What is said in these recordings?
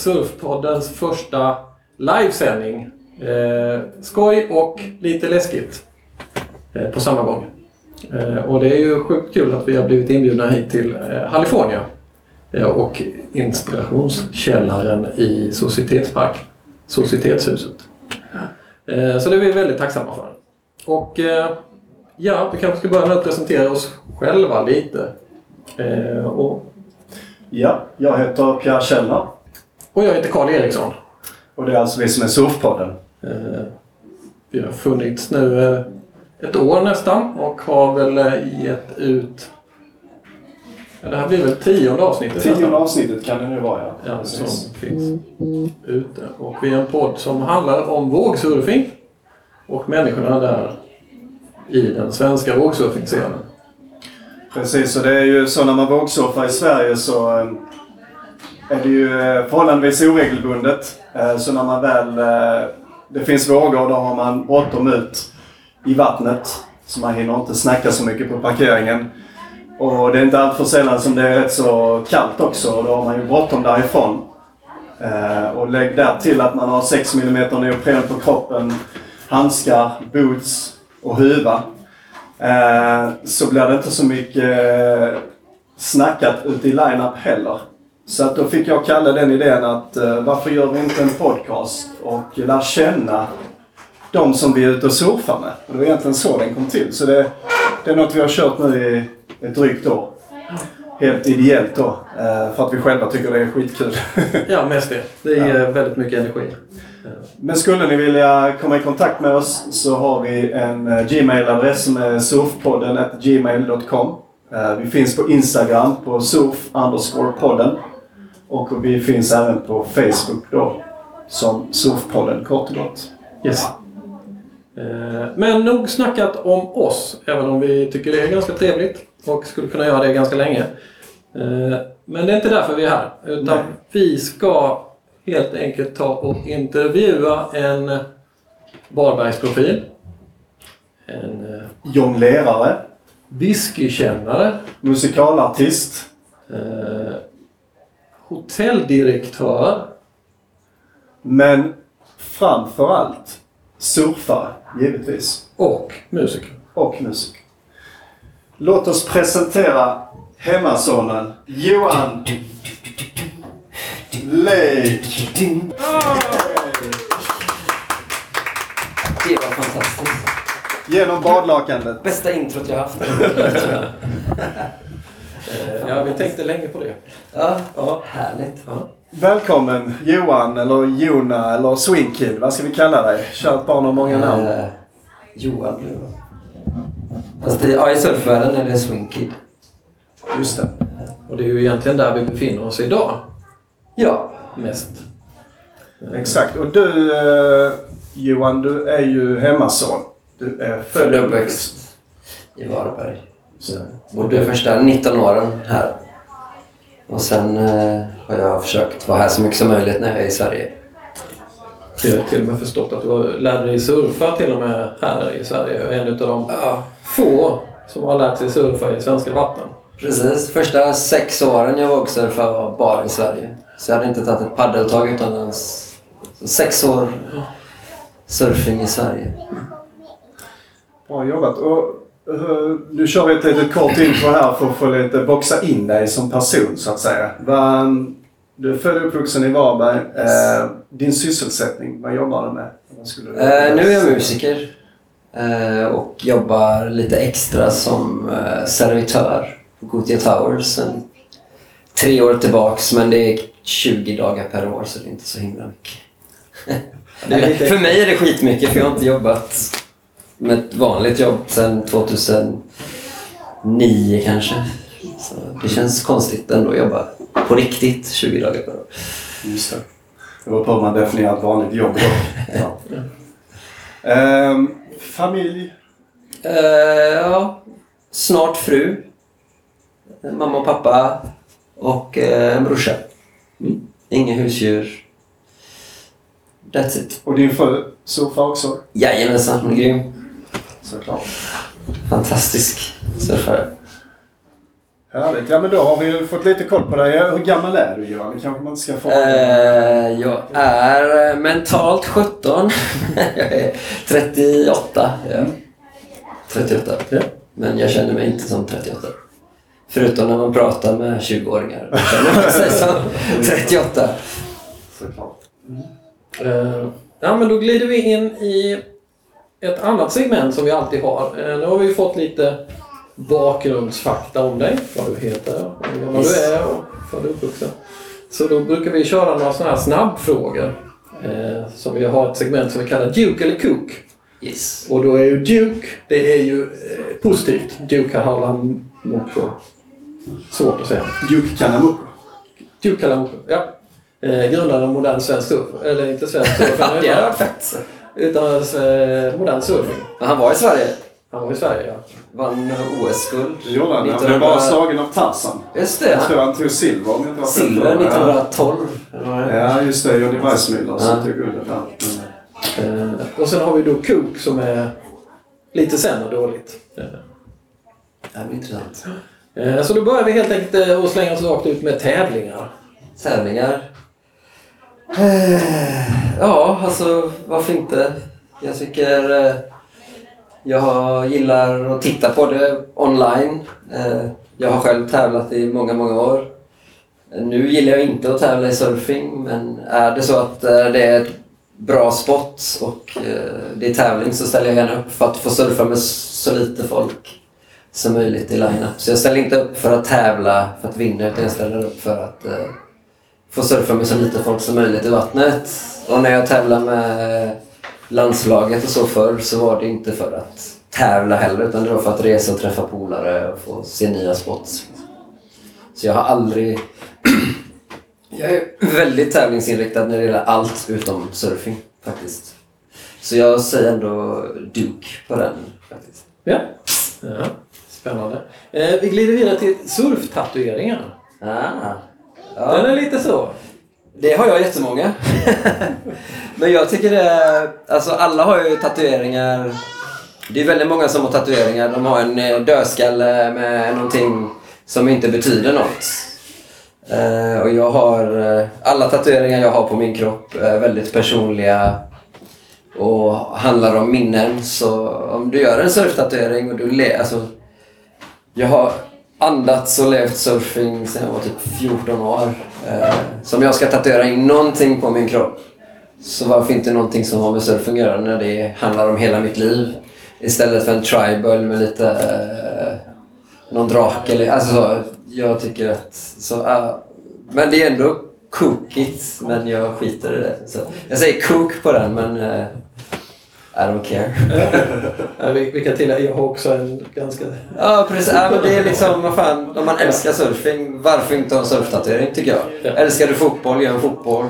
Surfpoddens första livesändning. Eh, skoj och lite läskigt eh, på samma gång. Eh, och det är ju sjukt kul att vi har blivit inbjudna hit till eh, California eh, och inspirationskällaren i Societetspark, Societetshuset. Eh, så det är vi väldigt tacksamma för. Och eh, ja, vi kanske ska börja med att presentera oss själva lite. Eh, och, Ja, jag heter Pierre Källa och jag heter Karl Eriksson. och det är alltså vi som är Surfpodden. Eh, vi har funnits nu eh, ett år nästan och har väl eh, gett ut... Ja, det här blir väl tionde avsnittet Tionde nästan. avsnittet kan det nu vara ja. Ja, Precis. som finns ute. Och vi är en podd som handlar om vågsurfing och människorna där i den svenska vågsurfingscenen. Precis, och det är ju så när man vågsurfar i Sverige så är det ju eh, förhållandevis oregelbundet. Eh, så när man väl... Eh, det finns vågor, då har man bråttom ut i vattnet. Så man hinner inte snacka så mycket på parkeringen. Och det är inte allt för sällan som det är rätt så kallt också och då har man ju bråttom därifrån. Och lägg där till att man har 6 mm neopren på kroppen, handskar, boots och huva. Så blir det inte så mycket snackat ute i line-up heller. Så att då fick jag Kalle den idén att eh, varför gör vi inte en podcast och lär känna de som vi är ute och surfar med. Och det var egentligen så den kom till. Så det, det är något vi har kört nu i ett drygt år. Helt ideellt då. Eh, för att vi själva tycker det är skitkul. Ja, mest det. Det ger väldigt mycket energi. Men skulle ni vilja komma i kontakt med oss så har vi en eh, Gmail-adress som är surfpodden gmail.com. Eh, Vi finns på Instagram på surf podden. Och vi finns även på Facebook då som surfpodden kort och gott. Yes. Eh, Men nog snackat om oss, även om vi tycker det är ganska trevligt och skulle kunna göra det ganska länge. Eh, Men det är inte därför vi är här. Utan Nej. vi ska helt enkelt ta och intervjua en Varbergsprofil. En eh, Jonglerare, whiskykännare. musikalartist, Hotelldirektör. men framförallt surfare givetvis. Och musiker. och musik. Låt oss presentera hemmasonen Johan Leik. Det var fantastiskt. Genom badlakanet. Bästa introt jag haft. Ja, vi tänkte länge på det. Ja, Ja. härligt. Ja. Välkommen Johan eller Jona eller Swingkid. Vad ska vi kalla dig? Kärt barn har många namn. Eh, Johan nu. Fast det, ja, i surfvärlden är det Swing Kid. Just det. Och det är ju egentligen där vi befinner oss idag. Ja. Mest. Exakt. Och du eh, Johan, du är ju hemmason. Du är Född och uppväxt i Varberg. Så bodde första 19 åren här. Och sen eh, har jag försökt vara här så mycket som möjligt när jag är i Sverige. Jag har till och med förstått att du lärt dig surfa till och med här i Sverige. Jag är en av de Ja, få som har lärt sig surfa i svenska vatten. precis. Första sex åren jag vågsurfade var bara i Sverige. Så jag hade inte tagit ett paddeltag utomlands. Så sex år surfing i Sverige. Bra jobbat. Och, nu kör vi ett litet kort intro här för att få lite boxa in dig som person så att säga. Du är född och uppvuxen i Varberg. Eh, din sysselsättning, vad jobbar du med? Du Eh, nu är jag musiker eh, och jobbar lite extra som servitör på Gothia Towers sen tre år tillbaks. Men det är 20 dagar per år så det är inte så himla mycket. Det för mig är det skitmycket för jag har inte jobbat med ett vanligt jobb sedan 2009 kanske. Så det känns konstigt ändå att jobba på riktigt 20 dagar per år. Just det. Det beror på hur man definierar ett vanligt jobb. Ja. Ehm, familj? Eh, ja, snart fru. Mamma och pappa. Och eh, en brorsa. Mm. Inga husdjur. That's it. Och din fru surfar också? Jajamensan, hon är grym. Såklart. Fantastisk surfare. Härligt. Ja men då har vi ju fått lite koll på dig. Hur gammal är du Johan? Det kanske man inte ska fråga. Eh, jag är mentalt 17. jag är 38. Ja. 38. Ja. Men jag känner mig inte som 38. Förutom när man pratar med 20-åringar. Då känner man sig som 38. Såklart. Eh, ja, men då glider vi in i ett annat segment som vi alltid har. Eh, nu har vi fått lite bakgrundsfakta om dig. Vad du heter, gammal du är och var du är uppvuxen. Så då brukar vi köra några sådana här snabbfrågor. Eh, som vi har ett segment som vi kallar Duke eller Cook. Yes. Och då är ju Duke, det är ju eh, positivt. Duke Kalamuko. Svårt att säga. Duke Kanamuko. Duke Kalamuko, ja. Eh, grundaren av modern svensk surf. Eller inte svensk surf, det hade utan, varit fett. Utan eh, modern surfing. Men han var i Sverige. Han var i Sverige, ja. Vann OS-guld. Det gjorde han. Han blev 1900 bara slagen av Tarzan. Just det. Jag tror Han... han tog silver om jag inte Silver för mig. 1912. eller vad det är. Ja, just det. Johnny Weissmuller som Ja. tog guldet där. Mm. Eh, och sen har vi då Cook som är lite sämre dåligt. Eh, Det blir intressant. eh, så då börjar vi helt enkelt eh, och slänga oss rakt ut med tävlingar. Tävlingar. Eh, ja, alltså varför inte? Jag tycker eh, jag gillar att titta på det online. Eh, jag har själv tävlat i många, många år. Nu gillar jag inte att tävla i surfing men är det så att det är ett bra spot och det är tävling så ställer jag gärna upp för att få surfa med så lite folk som möjligt i line-up. Så jag ställer inte upp för att tävla för att vinna utan jag ställer upp för att få surfa med så lite folk som möjligt i vattnet. Och när jag tävlar med landslaget och så förr så var det inte för att tävla heller utan det var för att resa och träffa polare och få se nya spots. Så jag har aldrig... jag är väldigt tävlingsinriktad när det gäller allt utom surfing faktiskt. Så jag säger ändå Duke på den faktiskt. Ja. ja. Spännande. Eh, vi glider vidare till surftatueringar. Ah. Den är lite så. Det har jag jättemånga. Men jag tycker det är, Alltså alla har ju tatueringar. Det är väldigt många som har tatueringar. De har en eh, dödskalle med någonting som inte betyder något. Eh, och jag har... eh, Alla tatueringar jag har på min kropp är väldigt personliga och handlar om minnen. Så om du gör en surftatuering och du le, alltså, Jag har andats och levt surfing sedan jag var typ 14 år. Eh, så om jag ska tatuera in någonting på min kropp så varför inte någonting som har med surfing att göra när det handlar om hela mitt liv? Istället för en tribal med lite... Eh, någon drake eller... Alltså så, jag tycker att... Så, uh, men det är ändå kokigt men jag skiter i det. Så, jag säger kok på den, men... Eh, i don't care. Ja, vi, vi kan tillägga, jag har också en ganska... Ja, precis. Ja, men det är liksom, vad fan, om man älskar surfing, varför inte ha en surftatuering tycker jag? Ja. Älskar du fotboll, gör en fotboll.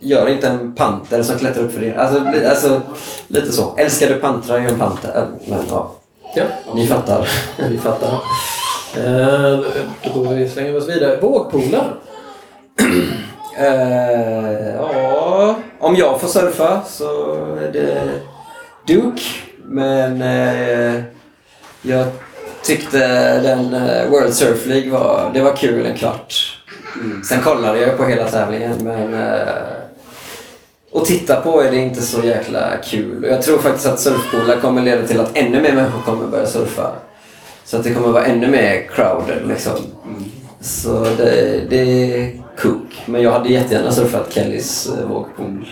Gör inte en panter som klättrar upp för det. Alltså, li- alltså lite så. Älskar du pantra, gör en panter. Men ja, Ja, ni fattar. vi fattar. Eh, då går vi slänger oss vidare. Vågpolar. Eh, ja, om jag får surfa så är det Duke. Men eh, jag tyckte den eh, World Surf League var, det var kul en kvart. Sen kollade jag på hela tävlingen men eh, att titta på är det inte så jäkla kul. Jag tror faktiskt att surfpoolar kommer leda till att ännu mer människor kommer börja surfa. Så att det kommer vara ännu mer crowded liksom. Så det, det är kook. Men jag hade jättegärna surfat Kellys eh, vågpool.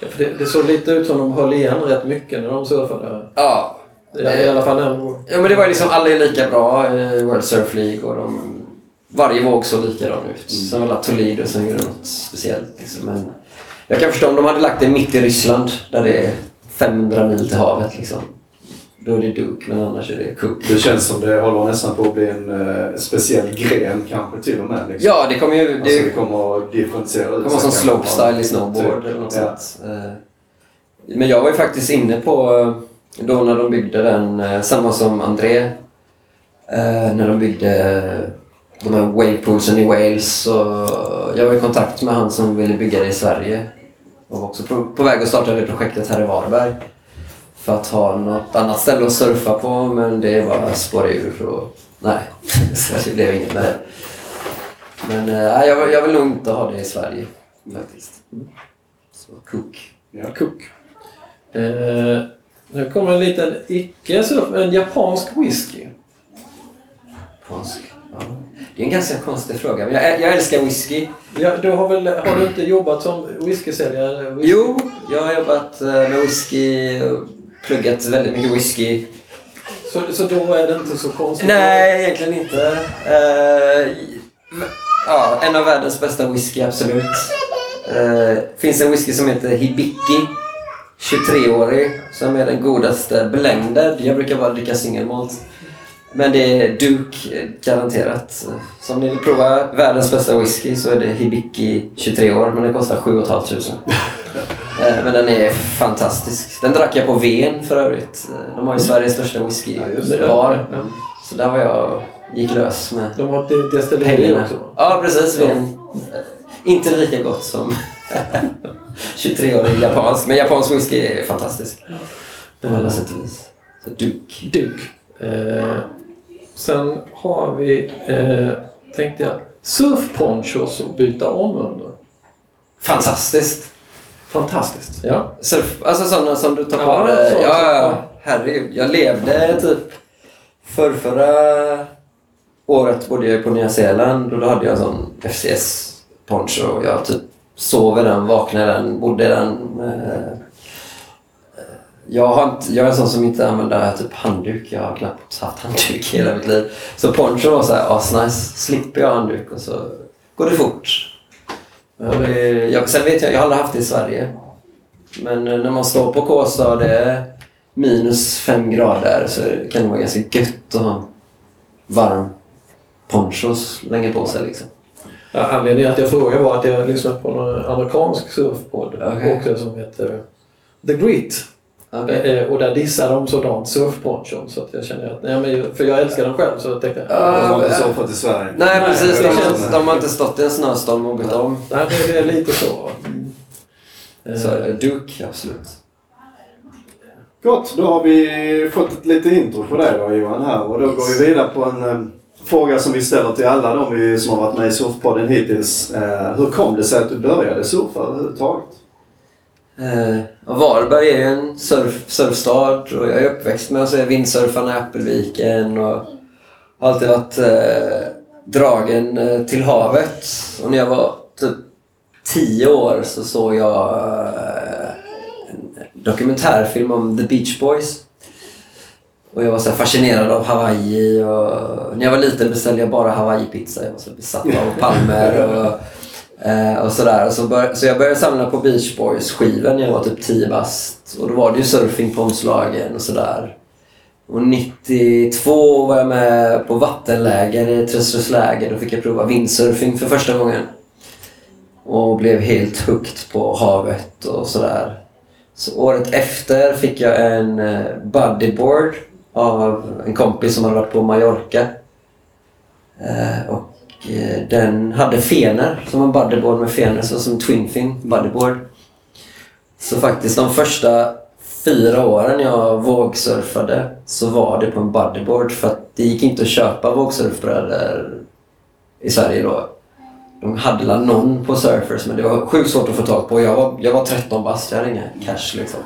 Ja, för det, det såg lite ut som de höll igen rätt mycket när de surfade. Ja. I alla fall den. Ja men det var liksom, alla är lika bra i World Surf League och de, varje våg såg likadan ut. Sen var det Toledo som gjorde något speciellt. Liksom. Men jag kan förstå om de hade lagt det mitt i Ryssland där det är 500 mil till havet. Liksom. Då är det Duke, men annars är det Cook. Det känns som det håller nästan på att bli en uh, speciell gren kanske till och med. Liksom. Ja, det kommer ju... Alltså det Det kommer att differentiera ut kommer vara som slopestyle i snowboard Typ. eller något Ja. sånt. Eh, Men jag var ju faktiskt inne på, eh, då när de byggde den, samma som André, när de byggde de här wavepoolsen i Wales. Så jag var i kontakt med han som ville bygga det i Sverige. Och var också på, på väg att starta det projektet här i Varberg. För att ha något annat ställe att surfa på men det bara spårade ur. Och Nej, så det blev inget med det. Men äh, jag, jag vill nog inte ha det i Sverige faktiskt. Så cook. Ja. Cook. Eh, nu kommer en liten icke en japansk whisky. Japansk. Ja. Det är en ganska konstig fråga. Men jag, jag älskar whisky. Ja, du har, väl, har du inte jobbat som whiskysäljare? Whisky? Jo, jag har jobbat eh, med whisky och pluggat väldigt mycket whisky. Så, så då är det inte så konstigt? Nej, egentligen inte. Eh, ja, en av världens bästa whisky, absolut. Uh, finns en whisky som heter Hibiki. 23-årig. Som är den godaste blended. Jag brukar bara dricka singelmalt. Men det är Duke, eh, garanterat. Så om ni vill prova världens bästa whisky så är det Hibiki 23 år, men den kostar 7 500. Eh, Men den är fantastisk. Den drack jag på Ven för övrigt. Eh, De har ju Sveriges största whiskybar. Ja. Så där var jag gick lös med De har ett destilleri också? Ja, precis. Ven. Eh, Inte lika gott som 23-årig japansk. Men japansk whisky är fantastisk. På alla sätt och vis. Så Duke. Duke. Eh, sen har vi, eh, tänkte jag, surfponchos att byta om under. Fantastiskt. Fantastiskt. Ja. Surf, alltså sådana som du tar på Ja, dig. så, Ja, så, ja. Herregud. Jag levde typ förrförra året bodde jag på Nya Zeeland och då hade jag en sån FCS poncho och jag typ sov i den, vaknade i den, bodde i den. eh, Jag, har inte, jag är en sån som inte använder typ handduk. Jag har knappt haft handduk i hela mitt liv. Så poncho var såhär asnice. Slipper jag handduk och så går det fort. Jag, sen vet jag, jag har aldrig haft det i Sverige. Men eh, när man står på Kåsa och det är minus fem grader så kan det vara ganska gött att ha varm ponchos länge på sig liksom. Ja, anledningen att jag frågade var att jag lyssnade på en amerikansk surfpodd också som heter The Grit. Okej. Eh, och där dissar de sådant surfponchon. Så att jag känner att, nej, men, för jag älskar den själv så jag tänkte Ja, De har inte surfat i Sverige. Nej Nej, precis, de, känns- de har inte stått i en snöstorm och bytt om. nej, det, det är lite så. Eh, Så Duke, absolut. Gott, då har vi fått ett lite intro på dig då Johan här och då går vi vidare på en eh, fråga som vi ställer till alla de vi, som har varit med i Surfpodden hittills. Eh, hur kom det sig att du började surfa överhuvudtaget? Eh, och Varberg är ju en surf, surfstad och jag är uppväxt med att se vindsurfarna i Appelviken och har alltid varit eh, dragen eh, till havet. Och när jag var typ 10 år så såg jag eh, en dokumentärfilm om The Beach Boys. Och jag var så fascinerad av Hawaii och när jag var liten beställde jag bara Hawaii-pizza. Jag var så besatt av palmer och, eh, och sådär. Så, bör, så jag började samla på Beach Boys-skivor när jag var typ 10 bast. Och då var det ju surfing på omslagen och sådär. Och 92 var jag med på vattenläger i Träslövsläger. Då fick jag prova windsurfing för första gången. Och blev helt hooked på havet och sådär. Så året efter fick jag en eh, bodyboard av en kompis som hade varit på Mallorca. Eh, och Eh, den hade fenor, som en bodyboard med fenor, så alltså som twin fin bodyboard. Så faktiskt de första fyra åren jag vågsurfade så var det på en bodyboard för att det gick inte att köpa vågsurfbrädor i Sverige då. De hade la någon på Surfers men det var sjukt svårt att få tag på. Jag var, jag var 13 bast, jag hade inga cash liksom.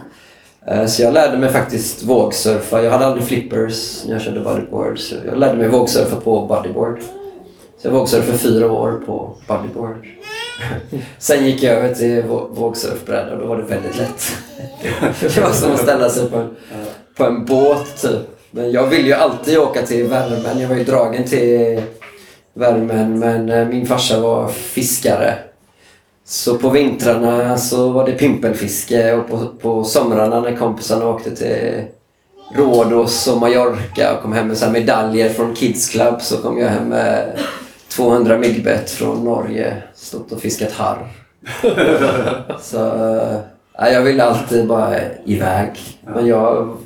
Eh, så jag lärde mig faktiskt vågsurfa. Jag hade aldrig flippers när jag körde bodyboard. Så jag lärde mig vågsurfa på bodyboard. Så jag vågsurfade fyra år på bodyboard. Sen gick jag över till vå- vågsurfbräda och då var det väldigt lätt. Det var som att ställa sig på en, på en båt typ. Men jag ville ju alltid åka till värmen. Jag var ju dragen till värmen men eh, min farsa var fiskare. Så på vintrarna så var det pimpelfiske och på, på somrarna när kompisarna åkte till Rhodos och Mallorca och kom hem med så här medaljer från Kids Club så kom jag hem med 200 myggbett från Norge. Stått och fiskat harr. så ja, jag ville alltid bara iväg. Men jag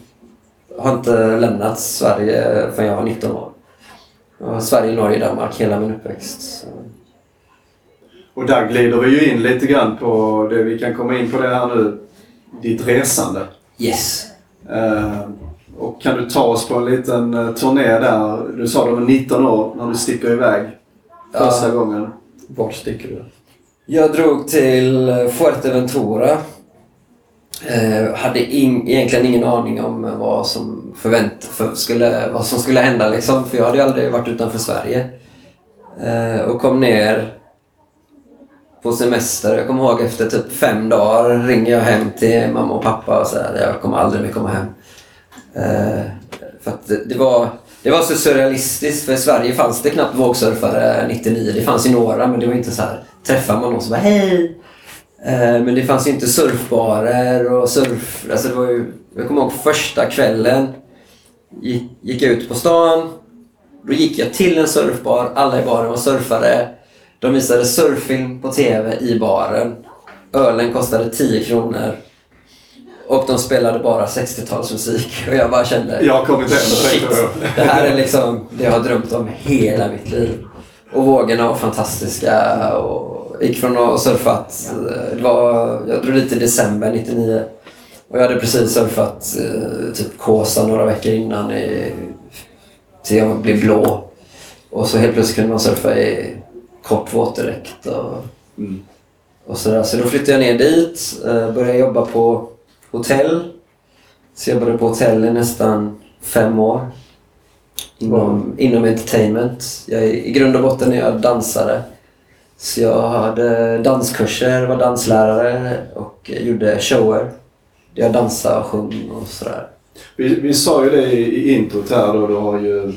har inte lämnat Sverige förrän jag var 19 år. Sverige, Norge, Danmark hela min uppväxt. Så. Och där glider vi ju in lite grann på det vi kan komma in på det här nu. Ditt resande. Yes. Eh, Och kan du ta oss på en liten eh, turné där? Du sa du var 19 år när du sticker iväg första Ja. gången. Vart sticker du? Jag drog till Fuerteventura. Eh, hade in, egentligen ingen aning om vad som, förvänt, för, skulle, vad som skulle hända liksom. För jag hade aldrig varit utanför Sverige. Eh, och kom ner på semester. Jag kommer ihåg efter typ fem dagar ringer jag hem till mamma och pappa och säger jag kommer aldrig mer komma hem. Eh, för att det, det, var, det var så surrealistiskt för i Sverige fanns det knappt vågsurfare eh, 99. Det fanns ju några men det var inte så här. Träffar man någon så bara hej. Eh, men det fanns ju inte surfbarer och surf... Alltså det var ju, jag kommer ihåg första kvällen. Gick, gick jag ut på stan. Då gick jag till en surfbar. Alla i baren var surfare. De visade surffilm på TV i baren. Ölen kostade 10 kronor. Och de spelade bara 60-talsmusik. Och jag bara kände... Jag har kommit hem Shit. Det här är liksom det jag har drömt om hela mitt liv. Och vågorna var fantastiska. Och gick från att ha surfat. eh, Det var, jag drog dit i december 99. Och jag hade precis surfat eh, typ Kåsa några veckor innan. I, till jag blev blå. Och så helt plötsligt kunde man surfa i kort våtdräkt. Och, Mm. och sådär. Så då flyttade jag ner dit. eh, Började jobba på hotell. Så jag jobbade på hotell i nästan fem år. Inom, inom entertainment. Jag, I grund och botten är jag dansare. Så jag hade danskurser, var danslärare och gjorde shower. Där jag dansade och sjöng och sådär. Vi, vi sa ju det i, i introt här då. Du har ju...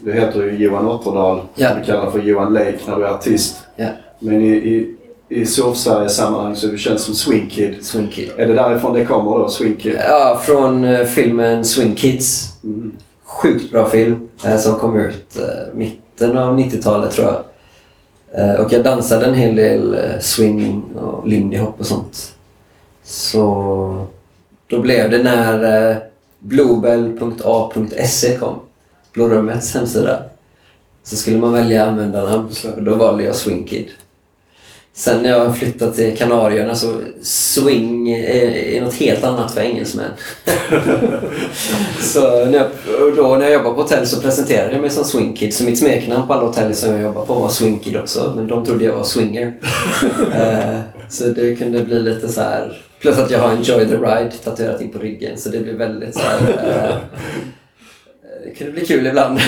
Du heter ju Johan Otterdal. Ja. Du kallar för Johan Lake när du är artist. Ja, Men i, i, i Surf-Sveriges sammanhang så är du känd som Swing Kid. Swing Kid. Är det därifrån det kommer då, Swing Kid? Ja, från eh, filmen Swing Kids. Mm. Sjukt bra film eh, som kom ut eh, mitten av 90-talet tror jag. Eh, och jag dansade en hel del eh, swing och lindy hop och sånt. Så då blev det när eh, bluebell.a.se kom, Blå rummets hemsida, så skulle man välja användarnamn och då valde jag Swing Kid. Sen när jag flyttade till Kanarieöarna så swing är, är något helt annat för engelsmän. så när jag, och då när jag jobbade på hotell så presenterade jag mig som Swing Kid. Så mitt smeknamn på alla hotell som jag jobbade på var Swing Kid också. Men de trodde jag var swinger. Eh, så det kunde bli lite så här. Plus att jag har Enjoy the Ride tatuerat in på ryggen. Så det blev väldigt så här. eh, det kunde bli kul ibland.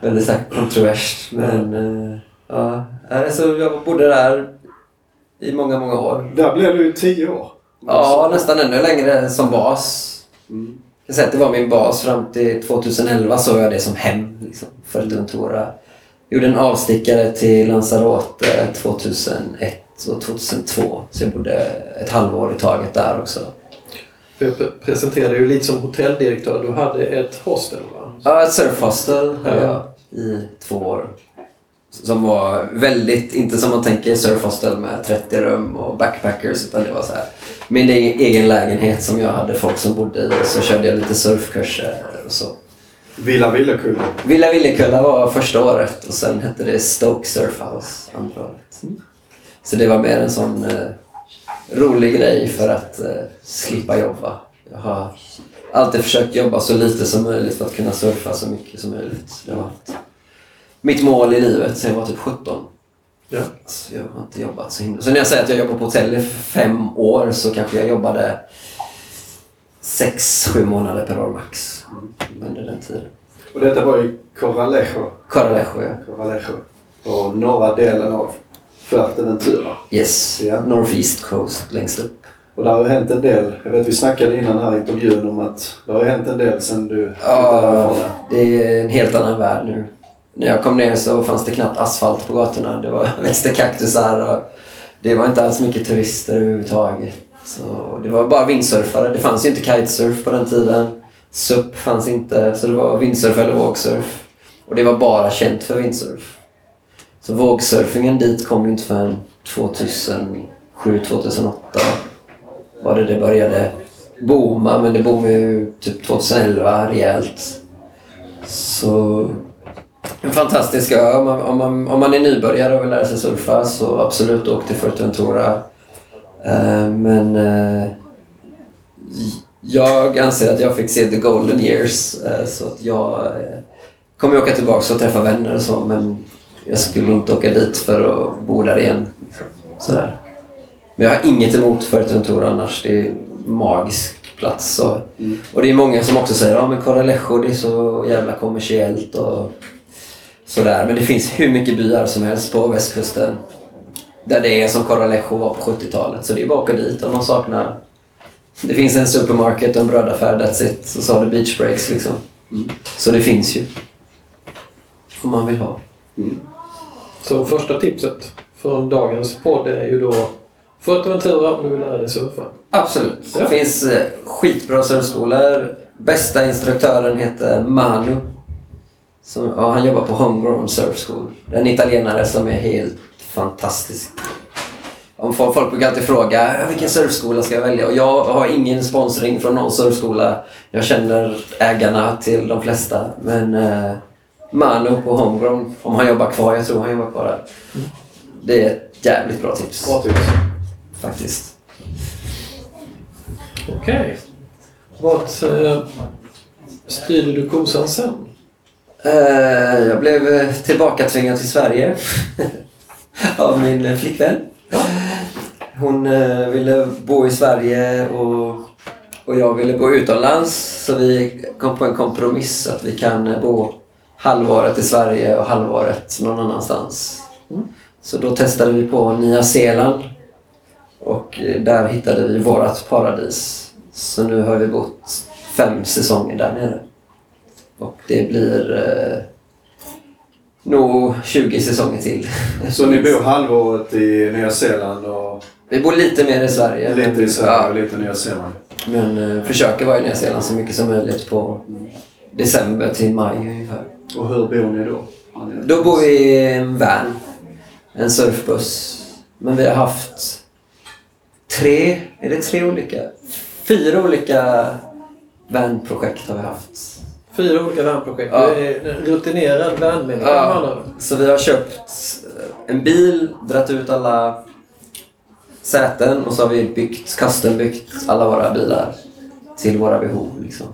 väldigt så här kontroversiellt. Men eh, ja, alltså, jag bodde där i många, många år. Där blev du tio år. Ja, nästan ännu längre som bas. Mm. Jag säga att det var min bas fram till 2011 såg jag det som hem. Liksom, Fuerteventura. Gjorde en avstickare till Lanzarote 2001 och 2002. Så jag bodde ett halvår i taget där också. Pre- presenterade ju lite som hotelldirektör. Du hade ett hostel va? Ja, ett surfhostel hade Ja. jag i två år. Som var väldigt, inte som man tänker surfhostel med 30 rum och backpackers. Utan det var så här min egen lägenhet som jag hade folk som bodde i. Så körde jag lite surfkurser och så. Villa Villekulla. Villa Villekulla var första året och sen hette det Stoke Surfhouse andra året. Så det var mer en sån eh, rolig grej för att eh, slippa jobba. Jag har alltid försökt jobba så lite som möjligt för att kunna surfa så mycket som möjligt. Det har varit mitt mål i livet sen jag var typ 17. Ja. Så jag har inte jobbat så himla... Så när jag säger att jag jobbar på hotell i fem år så kanske jag jobbade sex, sju månader per år max under den tiden. Och detta var i Corralejo. Corralejo, ja. Corralejo. På norra delen av Fuerteventura. Yes, Ja. Northeast Coast längst upp. Och det har ju hänt en del. Jag vet vi snackade innan här i intervjun om att det har hänt en del sen du flyttade Ja, därifrån. det är en helt annan värld nu. När jag kom ner så fanns det knappt asfalt på gatorna. Det var, växte kaktusar och det var inte alls mycket turister överhuvudtaget. Så det var bara vindsurfare. Det fanns ju inte kitesurf på den tiden. SUP fanns inte, så det var vindsurf eller vågsurf. Och det var bara känt för vindsurf. Så vågsurfingen dit kom ju inte förrän 2007-2008 var det det började booma, men det boomade ju typ 2011 rejält. Så en fantastisk ö. Om man, om man, om man är nybörjare och vill lära sig surfa så absolut åk till Fuerteventura. Eh, men eh, Jag anser att jag fick se the golden years. eh, Så att jag kommer åka tillbaka och träffa vänner och så men jag skulle inte åka dit för att bo där igen. Sådär. Men jag har inget emot Fuerteventura annars. Det är en magisk plats. Och, och det är många som också säger att ja, men Coralejo det är så jävla kommersiellt och sådär. Men det finns hur mycket byar som helst på västkusten där det är som Coralejo var på 70-talet. Så det är bara att åka dit om man saknar... Det finns en supermarket och en brödaffär, that's it. Och så har du beach breaks liksom. Så det finns ju. Om man vill ha. Så första tipset från dagens podd är ju då Fuerteventura om du vill lära dig surfa. Absolut. Det Ja. finns eh, skitbra surfskolor. Bästa instruktören heter Manu. Som, ja, han jobbar på Homegrown Surf School. Det är En italienare som är helt fantastisk. Om folk, folk brukar alltid fråga "Ja, vilken surfskola ska jag välja? Och jag har ingen sponsring från någon surfskola. Jag känner ägarna till de flesta. Men eh, Manu på Homegrown, om han jobbar kvar, jag tror han jobbar kvar där. Det är ett jävligt bra tips. Bra tips. Faktiskt. Okej. Vart eh, styrde du kosan sen? Eh, jag blev eh, tillbakatvingad till Sverige av min eh, flickvän. Hon ville bo i Sverige och, och jag ville bo utomlands. Så vi kom på en kompromiss att vi kan bo halvåret i Sverige och halvåret någon annanstans. Så då testade vi på Nya Zeeland och där hittade vi vårat paradis. Så nu har vi bott fem säsonger där nere. Och det blir eh, nog 20 säsonger till. Så ni bor halvåret i Nya Zeeland och Vi bor lite mer i Sverige. lite i Sverige och lite i Nya Zeeland? Men eh, försöker vara i Nya Zeeland så mycket som möjligt på december till maj ungefär. Och hur bor ni då? Då bor vi i en van. En surfbuss. Men vi har haft tre, är det tre olika? Fyra olika vanprojekt har vi haft. Fyra olika värnprojekt. Ja. Du är en rutinerad värnmänniska ord. Så vi har köpt en bil, dratt ut alla säten och så har vi byggt, custombyggt alla våra bilar till våra behov. Liksom.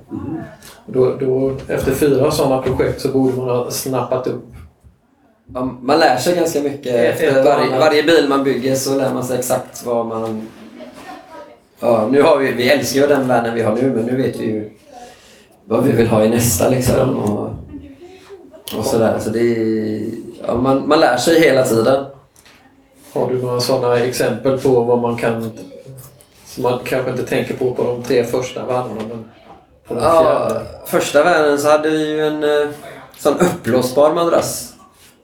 Då, då, efter fyra sådana projekt så borde man ha snappat upp. Ja, Man lär sig ganska mycket. Efter varje, varje bil man bygger så lär man sig exakt vad man... Ja, nu har vi, vi älskar ju den vanen vi har nu men nu vet vi ju vad vi vill ha i nästa liksom. Och, och sådär. Så det ja, man, man lär sig hela tiden. Har du några sådana exempel på vad man kan... Som man kanske inte tänker på på de tre första vanorna men på den Ja, fjärde. första världen så hade vi ju en eh, sån uppblåsbar madrass.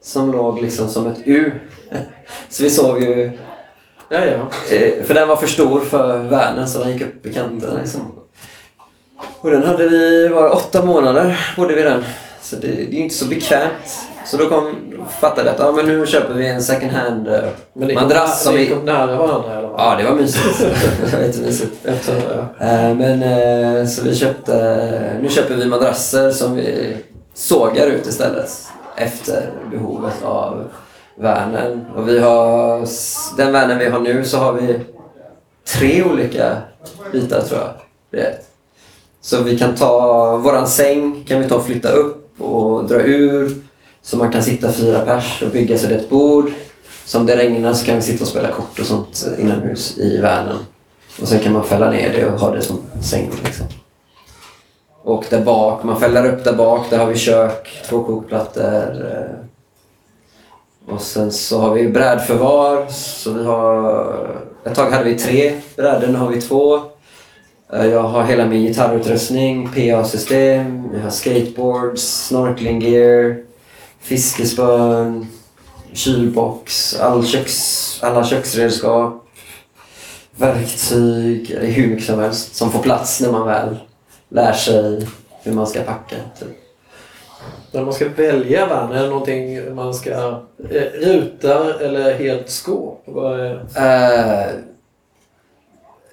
Som låg liksom som ett U. Så vi sov ju... Ja, ja. Eh, för den var för stor för värnen så den gick upp i kanterna liksom. Och den hade vi, var det åtta månader bodde vi den. Så det, det är inte så bekvämt. Så då kom, fattade vi att ja, men nu köper vi en second hand eh, Men kom, madrass som ni vi... kom nära varandra eller? Ja, det var mysigt. det var jättemysigt. Efter, ja. Eh, Men eh, så vi köpte, nu köper vi madrasser som vi sågar ut istället efter behovet av värnen. Och vi har, den värnen vi har nu så har vi tre olika bitar tror jag. Det. Så vi kan ta våran säng kan vi ta och flytta upp och dra ur. Så man kan sitta fyra pers och bygga sig ett bord. Så om det regnar så kan vi sitta och spela kort och sånt inomhus i världen. Och sen kan man fälla ner det och ha det som säng. Liksom. Och där bak, man fäller upp där bak, där har vi kök, två kokplattor. Eh. Och sen så har vi brädförvar. Så vi har, ett tag hade vi tre brädor, nu har vi två. Eh, Jag har hela min gitarrutrustning, PA-system, jag har skateboards, snorkeling gear, fiskespön, kylbox, all köks, alla köksredskap, verktyg, det är hur mycket som helst som får plats när man väl lär sig hur man ska packa. Typ. När man ska välja värn, är det någonting man ska... eh, Rutar eller helt skåp? Vad är... Eh,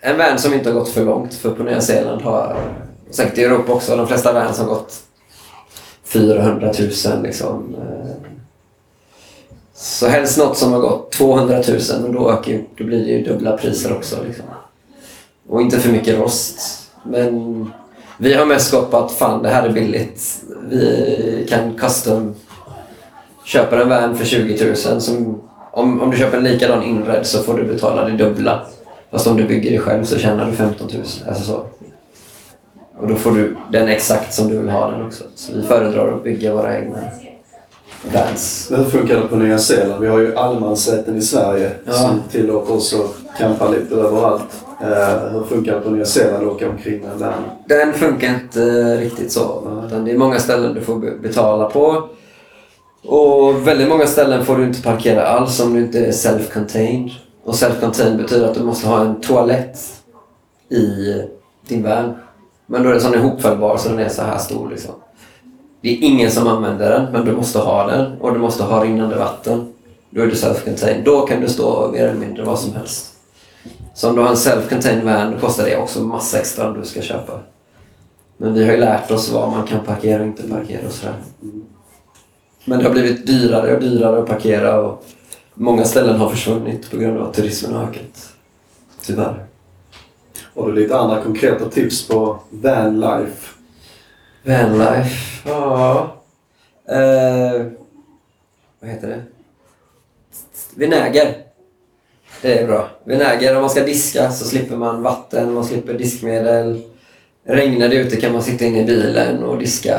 en van som inte har gått för långt, för på Nya Zeeland har säkert i Europa också, de flesta vans har gått 400 000 liksom. Eh. Så helst något som har gått 200 000 men då, ökar, då blir det ju dubbla priser också. Liksom. Och inte för mycket rost. Men vi har mest skapat, fan det här är billigt. Vi kan custom köpa en van för 20 000. Som, om, om du köper en likadan inredd så får du betala det dubbla. Fast om du bygger det själv så tjänar du 15 000. Alltså så. Och då får du den exakt som du vill ha den också. Så vi föredrar att bygga våra egna vans. Men hur funkar det på Nya Zeeland? Vi har ju allemansrätten i Sverige Ja. som tillåter oss att campa lite överallt. Eh, hur funkar det på Nya Zeeland att åka omkring med en van? Den funkar inte riktigt så. Utan det är många ställen du får be- betala på. Och väldigt många ställen får du inte parkera alls om du inte är self-contained. Och self-contained betyder att du måste ha en toalett i din van. Men då är den sån ihopfällbar så den är så här stor liksom. Det är ingen som använder den, men du måste ha den. Och du måste ha rinnande vatten. Då är du self-contained. Då kan du stå mer eller mindre vad som helst. Så om du har en self-contained van då kostar det också massa extra om du ska köpa. Men vi har ju lärt oss vad man kan parkera och inte parkera och sådär. Men det har blivit dyrare och dyrare att parkera och många ställen har försvunnit på grund av att turismen har ökat. Tyvärr. Har du lite andra konkreta tips på vanlife? Vanlife, ja. Eh, vad heter det? Vinäger. Det är bra. Vinäger, om man ska diska så slipper man vatten, man slipper diskmedel. Regnar det ute kan man sitta inne i bilen och diska.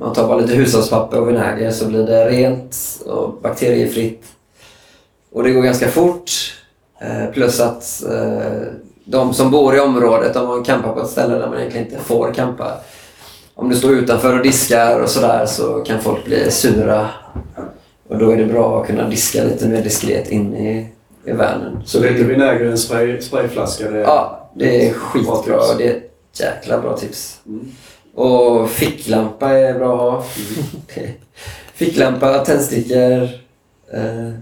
Man tar bara lite hushållspapper och vinäger så blir det rent och bakteriefritt. Och det går ganska fort. Eh, plus att eh, de som bor i området, om man campar på ett ställe där man egentligen inte får campa. Om du står utanför och diskar och sådär så kan folk bli sura. Och då är det bra att kunna diska lite mer diskret in i, i vanen. Så lite vinäger i en spray, sprayflaska. Det. Ja, det är Bra skitbra. Det är ett jäkla bra tips. Mm. Och ficklampa är bra att ha. ficklampa, tändstickor, eh,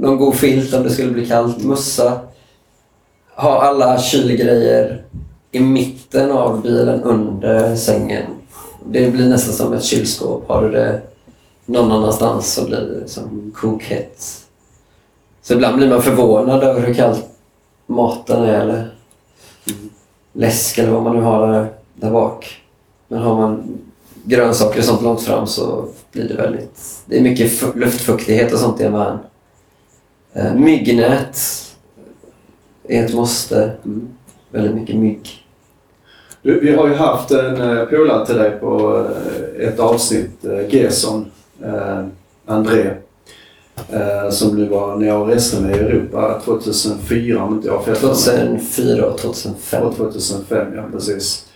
någon god filt om det skulle bli kallt, mössa. Ha alla kylgrejer i mitten av bilen under sängen. Det blir nästan som ett kylskåp. Har du det någon annanstans så blir det som kokhett. Så ibland blir man förvånad över hur kallt maten är eller läsk eller vad man nu har där, där bak. Men har man grönsaker och sånt långt fram så blir det väldigt... Det är mycket luftfuktighet och sånt i en van. Eh, myggnät är ett måste. Mm. Väldigt mycket mygg. Du, vi har ju haft en uh, polare till dig på eh, ett avsnitt, uh, Gerson, uh, André, eh, som du var när jag reste med i Europa 2004 om inte jag har fel. 2004 och 2005. Och 2005, ja precis.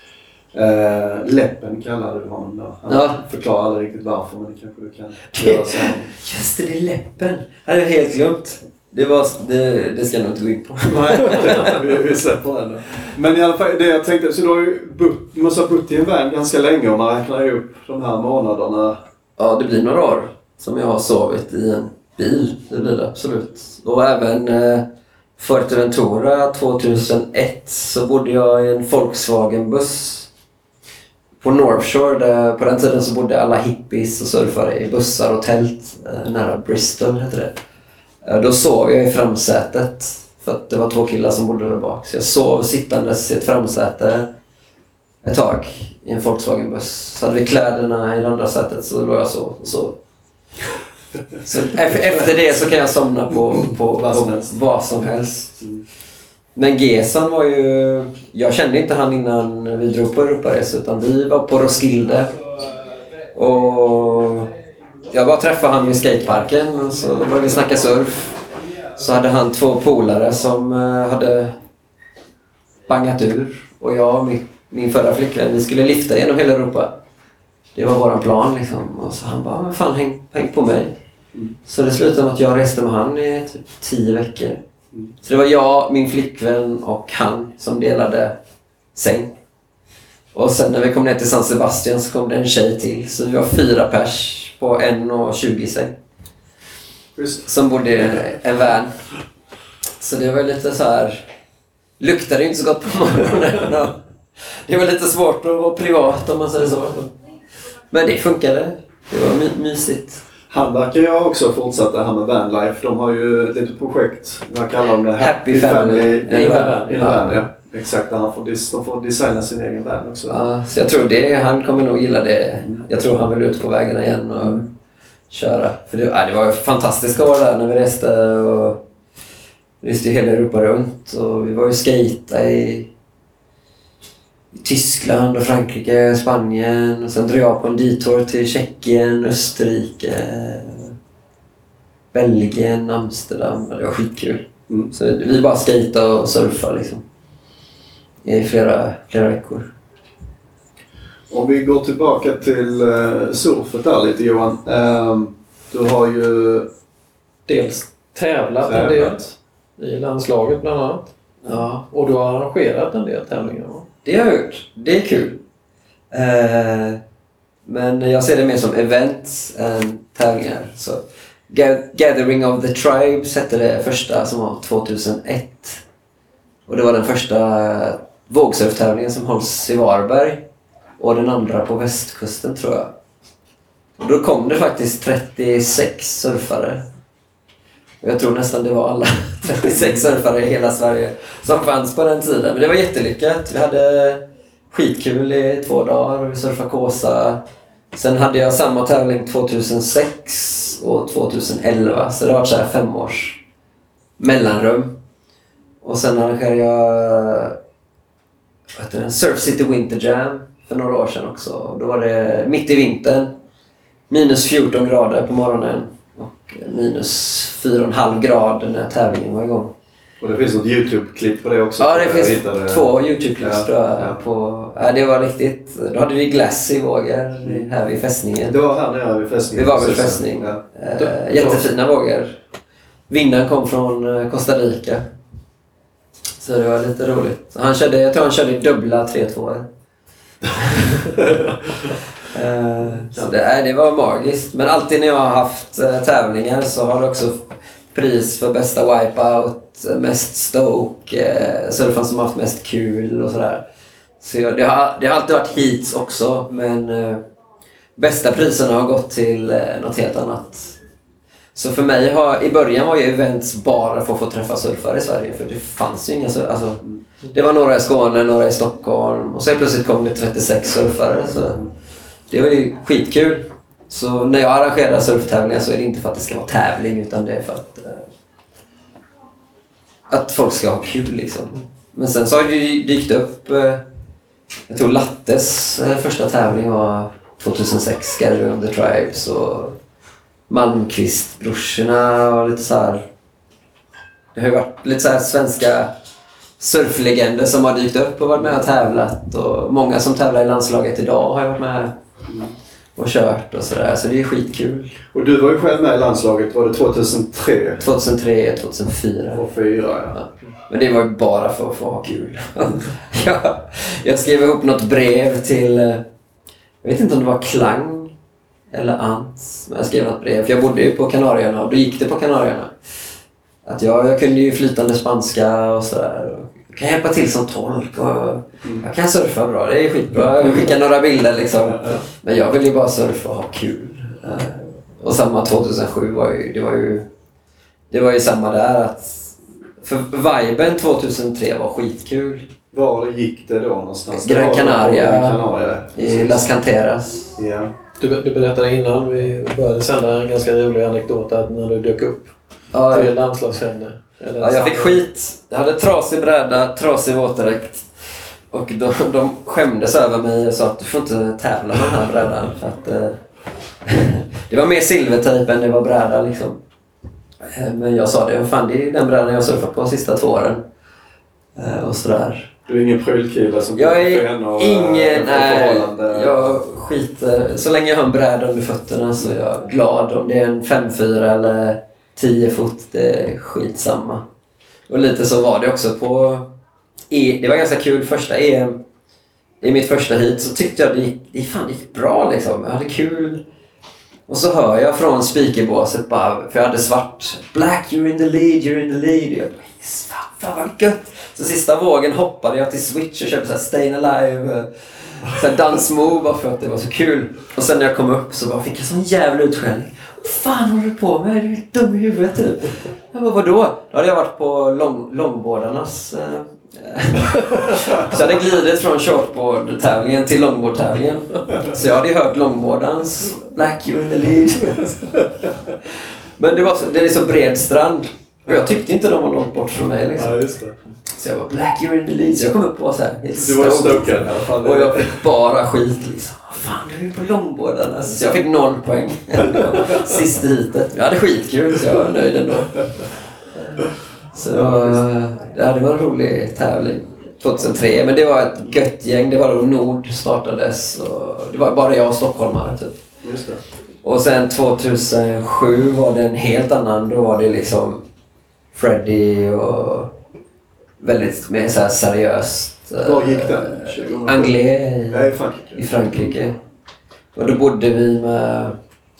Uh, läppen kallade du honom då. Han Ja. förklarar aldrig riktigt varför men det kanske du kan göra sen. Just det, det är läppen. Det hade jag helt glömt. Det, var, det, det ska jag nog inte gå in på. Nej, vi, vi släpper den då. Men i alla fall, det jag tänkte, så du har ju du måste ha bott i en van ganska länge om man räknar upp de här månaderna. Ja, det blir några år som jag har sovit i en bil. Det blir det absolut. Och även eh, Fuerteventura 2001 så bodde jag i en Volkswagen-buss på North Shore. Där, på den tiden så bodde alla hippies och surfare i bussar och tält eh, nära Bristol hette det. Eh, då sov jag i framsätet för att det var två killar som bodde där bak. Så jag sov sittandes i ett framsäte ett tag i en Volkswagen-buss. Så hade vi kläderna i det andra sätet så låg jag så och sov. Så efter, det så kan jag somna på, på, Vad som på vad som helst. Men Gesan var ju... Jag kände inte han innan vi drog på Europaresa utan vi var på Roskilde. Och jag bara träffade han vid skateparken och så började vi snacka surf. Så hade han två polare som eh, hade bangat ur. Och jag och min, min förra flickvän, vi skulle lifta genom hela Europa. Det var våran plan liksom. Och så han bara, men fan häng, häng på mig. Så det slutade med att jag reste med han i typ tio veckor. Så det var jag, min flickvän och han som delade säng. Och sen när vi kom ner till San Sebastian så kom det en tjej till. Så vi var fyra pers på en och 20 säng. Som bodde i en van. Så det var lite så här... Luktade inte så gott på morgonen. Det var lite svårt att vara privat om man säger så. Men det funkade. Det var my mysigt. Han verkar ju också fortsatt det här med vanlife. De har ju lite projekt, vad kallar de det? Happy Family in a in van. van. In van, ja. Exakt, han får, de får designa sin egen värld också. Ja, så jag tror det, han kommer nog gilla det. Jag tror han vill ut på vägarna igen och köra. För det, ja, det var fantastiska år där när vi reste och reste hela Europa runt. Och vi var ju skejta i Tyskland och Frankrike, Spanien. Och sen drog jag på en detour till Tjeckien, Österrike, Belgien, Amsterdam. Det var skitkul. Mm. Så vi bara skejtade och surfade liksom. I flera, flera veckor. Om vi går tillbaka till uh, surfet där lite Johan. Ehm, du har ju... Dels tävlat en del i landslaget bland annat. Ja, Och du har arrangerat en del tävlingar va? Det har jag gjort. Det är kul. Eh, men jag ser det mer som events än tävlingar. Så Gathering of the Tribes hette det första som var 2001. Och det var den första vågsurftävlingen som hålls i Varberg. Och den andra på västkusten tror jag. Och då kom det faktiskt 36 surfare. Jag tror nästan det var alla 36 surfare i hela Sverige som fanns på den tiden. Men det var jättelyckat. Vi hade skitkul i två dagar och vi surfade Kåsa. Sen hade jag samma tävling 2006 och 2011. Så det har varit så här fem års mellanrum. Och sen arrangerade jag vad heter det, Surf City Winter Jam för några år sedan också. Då var det mitt i vintern. Minus 14 grader på morgonen och minus 4,5 grader när tävlingen var igång. Och det finns något YouTube-klipp på det också. Ja, det finns hittade- två Youtube-klipp Ja, tror jag. ja. På, ja, det var riktigt. Då hade vi glass i vågor här vid fästningen. Det var här nere vid fästningen. Vid Varbergs Precis. fästning. Ja. Eh, jättefina vågor. Vinnaren kom från eh, Costa Rica. Så det var lite roligt. Han körde, jag tror han körde dubbla 3-2. Eh, så det, det var magiskt. Men alltid när jag har haft eh, tävlingar så har det också pris för bästa wipeout, mest stoke, eh, surfaren som har haft mest kul och sådär. Så jag, det, har, det har alltid varit heats också men eh, bästa priserna har gått till eh, något helt annat. Så för mig har, i början var ju events bara för att få träffa surfare i Sverige för det fanns ju inga surfare. Alltså, det var några i Skåne, några i Stockholm och sen plötsligt kom det 36 surfare. Så det var ju skitkul. Så när jag arrangerar surftävlingar så är det inte för att det ska vara tävling utan det är för att eh, att folk ska ha kul liksom. Men sen så har det ju dykt upp eh, jag tror Lattes eh, första tävling var 2006, Gathering of the Tribes och Malmqvist-brorsorna och lite så här. Det har ju varit lite så här svenska surflegender som har dykt upp och varit med och tävlat och många som tävlar i landslaget idag har ju varit med och kört och sådär. Så det är skitkul. Och du var ju själv med i landslaget, var det 2003? 2003, 2004. Och 2004 ja. Ja. Men det var ju bara för att få ha kul. jag, jag skrev ihop något brev till, eh, jag vet inte om det var Klang eller Ants, men jag skrev något brev. För jag bodde ju på Kanarieöarna och då gick det på Kanarieöarna. Att jag, jag kunde ju flytande spanska och sådär. Jag kan hjälpa till som tolk och jag kan surfa bra, det är skitbra. Jag skickar några bilder liksom. Men jag vill ju bara surfa och ha kul. Eh, Och samma 2007 var ju, det var ju, det var ju samma där att för viben 2003 var skitkul. Var gick det då någonstans? Gran Canaria. Gran Canaria. I Las Canteras. Ja. Du, du berättade innan vi började sända en ganska rolig anekdot att när du dök upp Ja, till landslagssändare. Eller ja, jag fick skit. Jag hade trasig bräda, trasig våtdräkt. Och de, de skämdes över mig och sa att du får inte tävla med den här brädan. För att, eh, det var mer silvertejp än det var bräda liksom. Eh, Men jag sa det, "Vad fan det är den brädan jag surfat på de sista två åren. Eh, Och sådär. Du är ingen prylkille som Jag kommer är och, ingen... Nej, förhållande. jag skiter... Så länge jag har en bräda under fötterna så är jag glad. Om det är en 5-4 eller 10 fot, det är skitsamma. Och lite så var det också på... E, det var ganska kul första EM. I mitt första hit så tyckte jag det gick, det fan, det gick bra liksom. Jag hade kul. Och så hör jag från speakerbåset bara, för jag hade svart. Black, you're in the lead, you're in the lead. Jag bara, yes, fan, fan vad gött. Så sista vågen hoppade jag till Switch och köpte så här Stayin' Alive. Eh, så här dansmove bara för att det var så kul. Och sen när jag kom upp så bara fick jag sån jävla utskällning. Vad fan håller du på med? Du är du dum i huvudet typ. Jag bara, vadå? Då hade jag varit på lång, långbårdarnas eh, Så jag hade glidit från shortboard-tävlingen till longboard-tävlingen. Så jag hade ju hört longboardens Black you in the lead. Men det, var så, det är så bred strand. Och jag tyckte inte de var långt bort från mig. Liksom. Ja, just det. Så jag var Black you're in the lead. Så jag kom upp och var så här, helt Du var stokad i alla fall. Och jag fick bara skit liksom. Fan, du är ju på longboarden. Alltså, så jag fick noll poäng. Sista heatet. Jag hade skitkul så jag var nöjd ändå. Så ja, det var en rolig tävling. 2003. Men det var ett gött gäng. Det var då Nord startades. Och det var bara jag och stockholmare typ. Just det. Och sen 2007 var det en helt annan. Då var det liksom Freddy och väldigt mer så seriöst. eh, Var gick den? 2007? Anglais Nej, i, fan. i Frankrike. Och då bodde vi med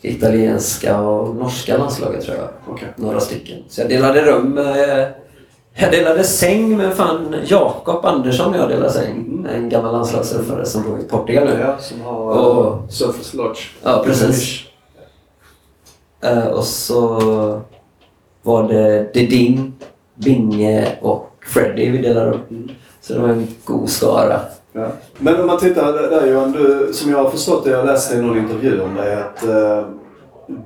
italienska och norska landslaget tror jag. Okej. Några stycken. Så jag delade rum med... Jag delade säng med fan Jakob Andersson jag delade säng. En gammal landslagssurfare som bor i Portugal nu. Ja, som har Och- uh, Surfers Lodge. Ja, precis. Eh, och så var det Dedin, Binge och Freddy vi delade upp. Så det var en god skara. Ja. Men om man tittar där, Johan, du, som jag har förstått det, jag läste i någon intervju om dig att eh,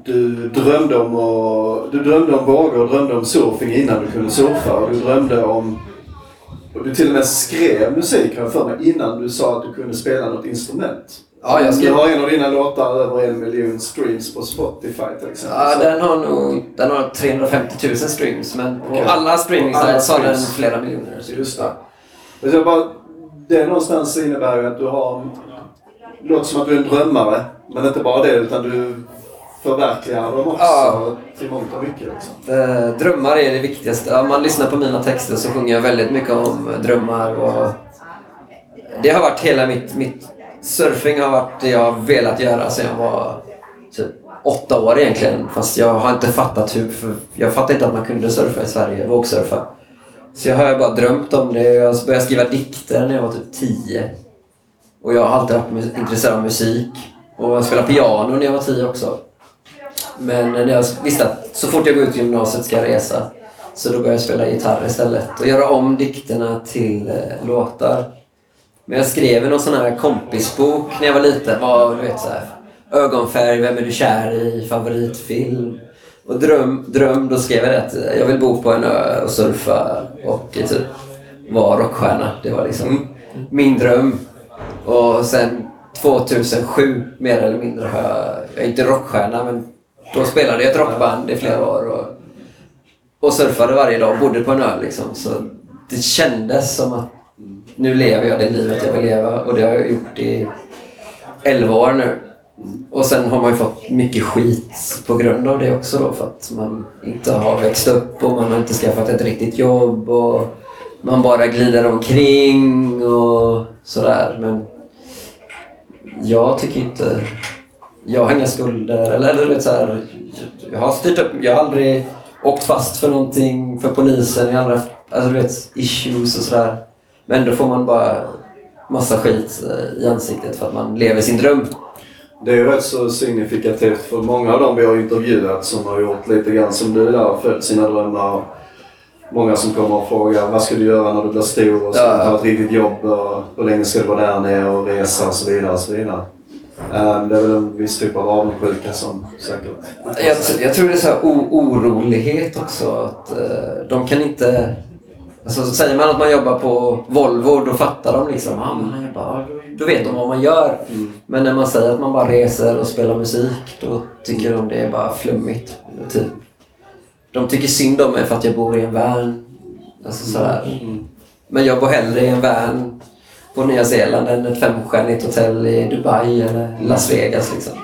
du drömde om att, du drömde om vågor och drömde om surfing innan du kunde surfa. Och du drömde om, och du till och med skrev musik har för mig innan du sa att du kunde spela något instrument. Ja, jag Du skrev... har en av dina låtar över en miljon streams på Spotify till exempel. Ja, Så- den har nog den har 350 000 streams men på Okej. alla sites har den flera miljoner. Just det. Jag bara, det någonstans innebär ju att du har... Det låter som att du är en drömmare. Men inte bara det, utan du förverkligar dem också Ja. till mångt och mycket. Liksom. Eh, Drömmar är det viktigaste. Om man lyssnar på mina texter så sjunger jag väldigt mycket om drömmar. Och det har varit hela mitt, mitt... Surfing har varit det jag har velat göra sedan jag var typ åtta år egentligen. Fast jag har inte fattat hur... För jag fattade inte att man kunde surfa i Sverige, vågsurfa. Så jag har ju bara drömt om det. Jag började skriva dikter när jag var typ tio. Och jag har alltid varit intresserad av musik. Och jag spelade piano när jag var tio också. Men när jag visste att så fort jag går ut gymnasiet ska jag resa. Så då började jag spela gitarr istället och göra om dikterna till eh, låtar. Men jag skrev någon sån här kompisbok när jag var liten. Var, du vet, så här, ögonfärg, vem är du kär i, favoritfilm. Och dröm, dröm, då skrev jag det att jag vill bo på en ö och surfa och typ vara rockstjärna. Det var liksom min dröm. Och sen 2007 mer eller mindre har jag, jag är inte rockstjärna men då spelade jag ett rockband i flera år och, och surfade varje dag och bodde på en ö liksom. Så det kändes som att nu lever jag det livet jag vill leva och det har jag gjort i 11 år nu. Och sen har man ju fått mycket skit på grund av det också då för att man inte har växt upp och man har inte skaffat ett riktigt jobb och man bara glider omkring och sådär. Men jag tycker inte... Jag har inga skulder. Eller, eller du vet så här, Jag har styrt upp... Jag har aldrig åkt fast för någonting för polisen. Jag har aldrig haft alltså, du vet, issues och sådär. Men då får man bara massa skit eh, i ansiktet för att man lever sin dröm. Det är ju rätt så signifikativt för många av dem vi har intervjuat som har gjort lite grann som du där, följt sina drömmar. Många som kommer och frågar vad ska du göra när du blir stor och ska Ja. ta ett riktigt jobb och hur länge ska du vara där nere och resa och så vidare. Och så vidare. Ehm, Det är väl en viss typ av avundsjuka som säkert... Jag, jag tror det är så orolighet också. Att, eh, de kan inte... Alltså, säger man att man jobbar på Volvo, då fattar de liksom. Ah, men han jobbar, då vet de vad man gör. Men när man säger att man bara reser och spelar musik, då tycker de det är bara flummigt. Typ. De tycker synd om mig för att jag bor i en van. Alltså sådär. Men jag bor hellre i en van på Nya Zeeland än ett femstjärnigt hotell i Dubai eller Las Vegas. Liksom.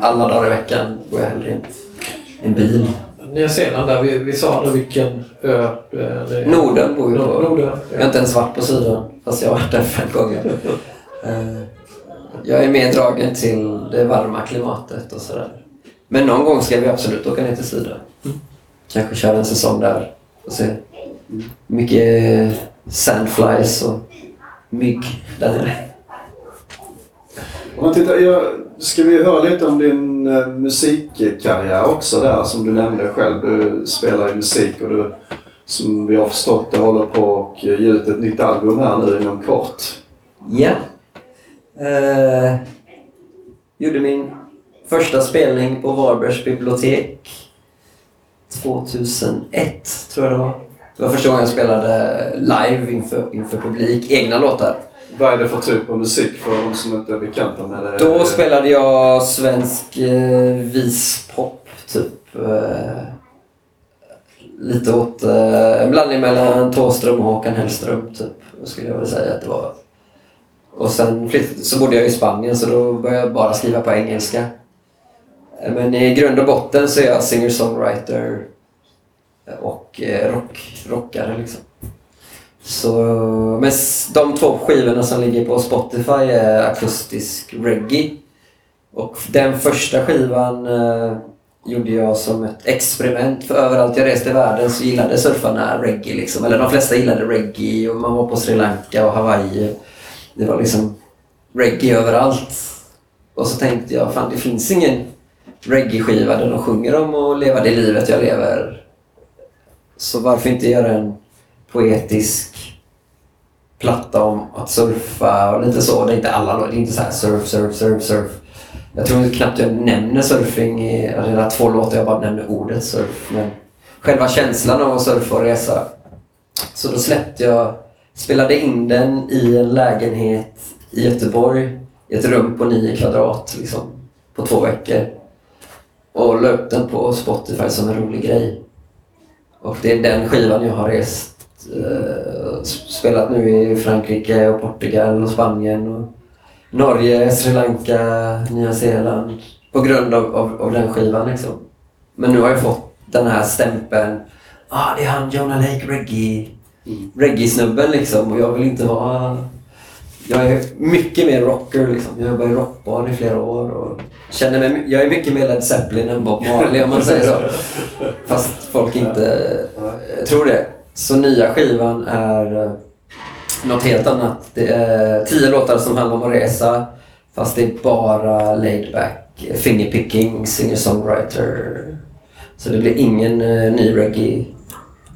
Alla dagar i veckan bor jag hellre i en bil. Nya Zeeland där, vi, vi sa aldrig vilken ö eh, det är. Norden bor vi på. Nord- Norden. Jag har inte ens varit på sidan, fast jag har varit där fem gånger. Eh, Jag är mer dragen till det varma klimatet och sådär. Men någon gång ska vi absolut åka ner till sidan. Kanske köra en säsong där och se. Mycket sandflies och mygg där nere. Om man tittar, jag, ska vi höra lite om din eh, musikkarriär också där som du nämnde själv. Du spelar ju musik och du som vi har förstått det håller på och ge ut ett nytt album här nu inom kort. Ja. Uh, gjorde min första spelning på Varbergs bibliotek 2001, tror jag det var. Det var första gången jag spelade live inför, inför publik, egna låtar. Vad är det för typ av musik för de som inte är bekanta med det? Då spelade jag svensk eh, vispop, typ. Eh, lite åt eh, en blandning mellan Thåström och Håkan Hellström, typ. Skulle jag väl säga att det var. Och sen så bodde jag i Spanien så då började jag bara skriva på engelska. Men i grund och botten så är jag singer-songwriter och eh, rock, rockare liksom. Så, men de två skivorna som ligger på Spotify är akustisk reggae. Och den första skivan eh, gjorde jag som ett experiment. För överallt jag reste i världen så gillade surfarna reggae. Liksom. Eller de flesta gillade reggae och man var på Sri Lanka och Hawaii. Det var liksom reggae överallt. Och så tänkte jag, fan det finns ingen reggae-skiva där de sjunger om att leva det livet jag lever. Så varför inte göra en poetisk platta om att surfa och lite så. Det är inte alla låtar, det är inte så här surf, surf, surf, surf. Jag tror knappt jag nämner surfing i det är två låtar jag bara nämner ordet surf. Men själva känslan av att surfa och resa. Så då släppte jag, spelade in den i en lägenhet i Göteborg. I ett rum på nio kvadrat liksom. På två veckor. Och la upp den på Spotify som en rolig grej. Och det är den skivan jag har rest eh, spelat nu i Frankrike och Portugal och Spanien och Norge, Sri Lanka, Nya Zeeland. På grund av, av, av den skivan liksom. Men nu har jag fått den här stämpeln. Ah, det är han Jonah Lake Reggae. Reggae-snubben liksom. Och jag vill inte vara... Jag är mycket mer rocker liksom. Jag jobbar i rockbar i flera år och känner mig... Jag är mycket mer Led Zeppelin än Bob Marley om man säger så. Fast folk inte tror det. Så nya skivan är eh, något helt annat. Det är tio låtar som handlar om att resa. Fast det är bara laid back, fingerpicking, singer-songwriter. Så det blir ingen uh, ny reggae.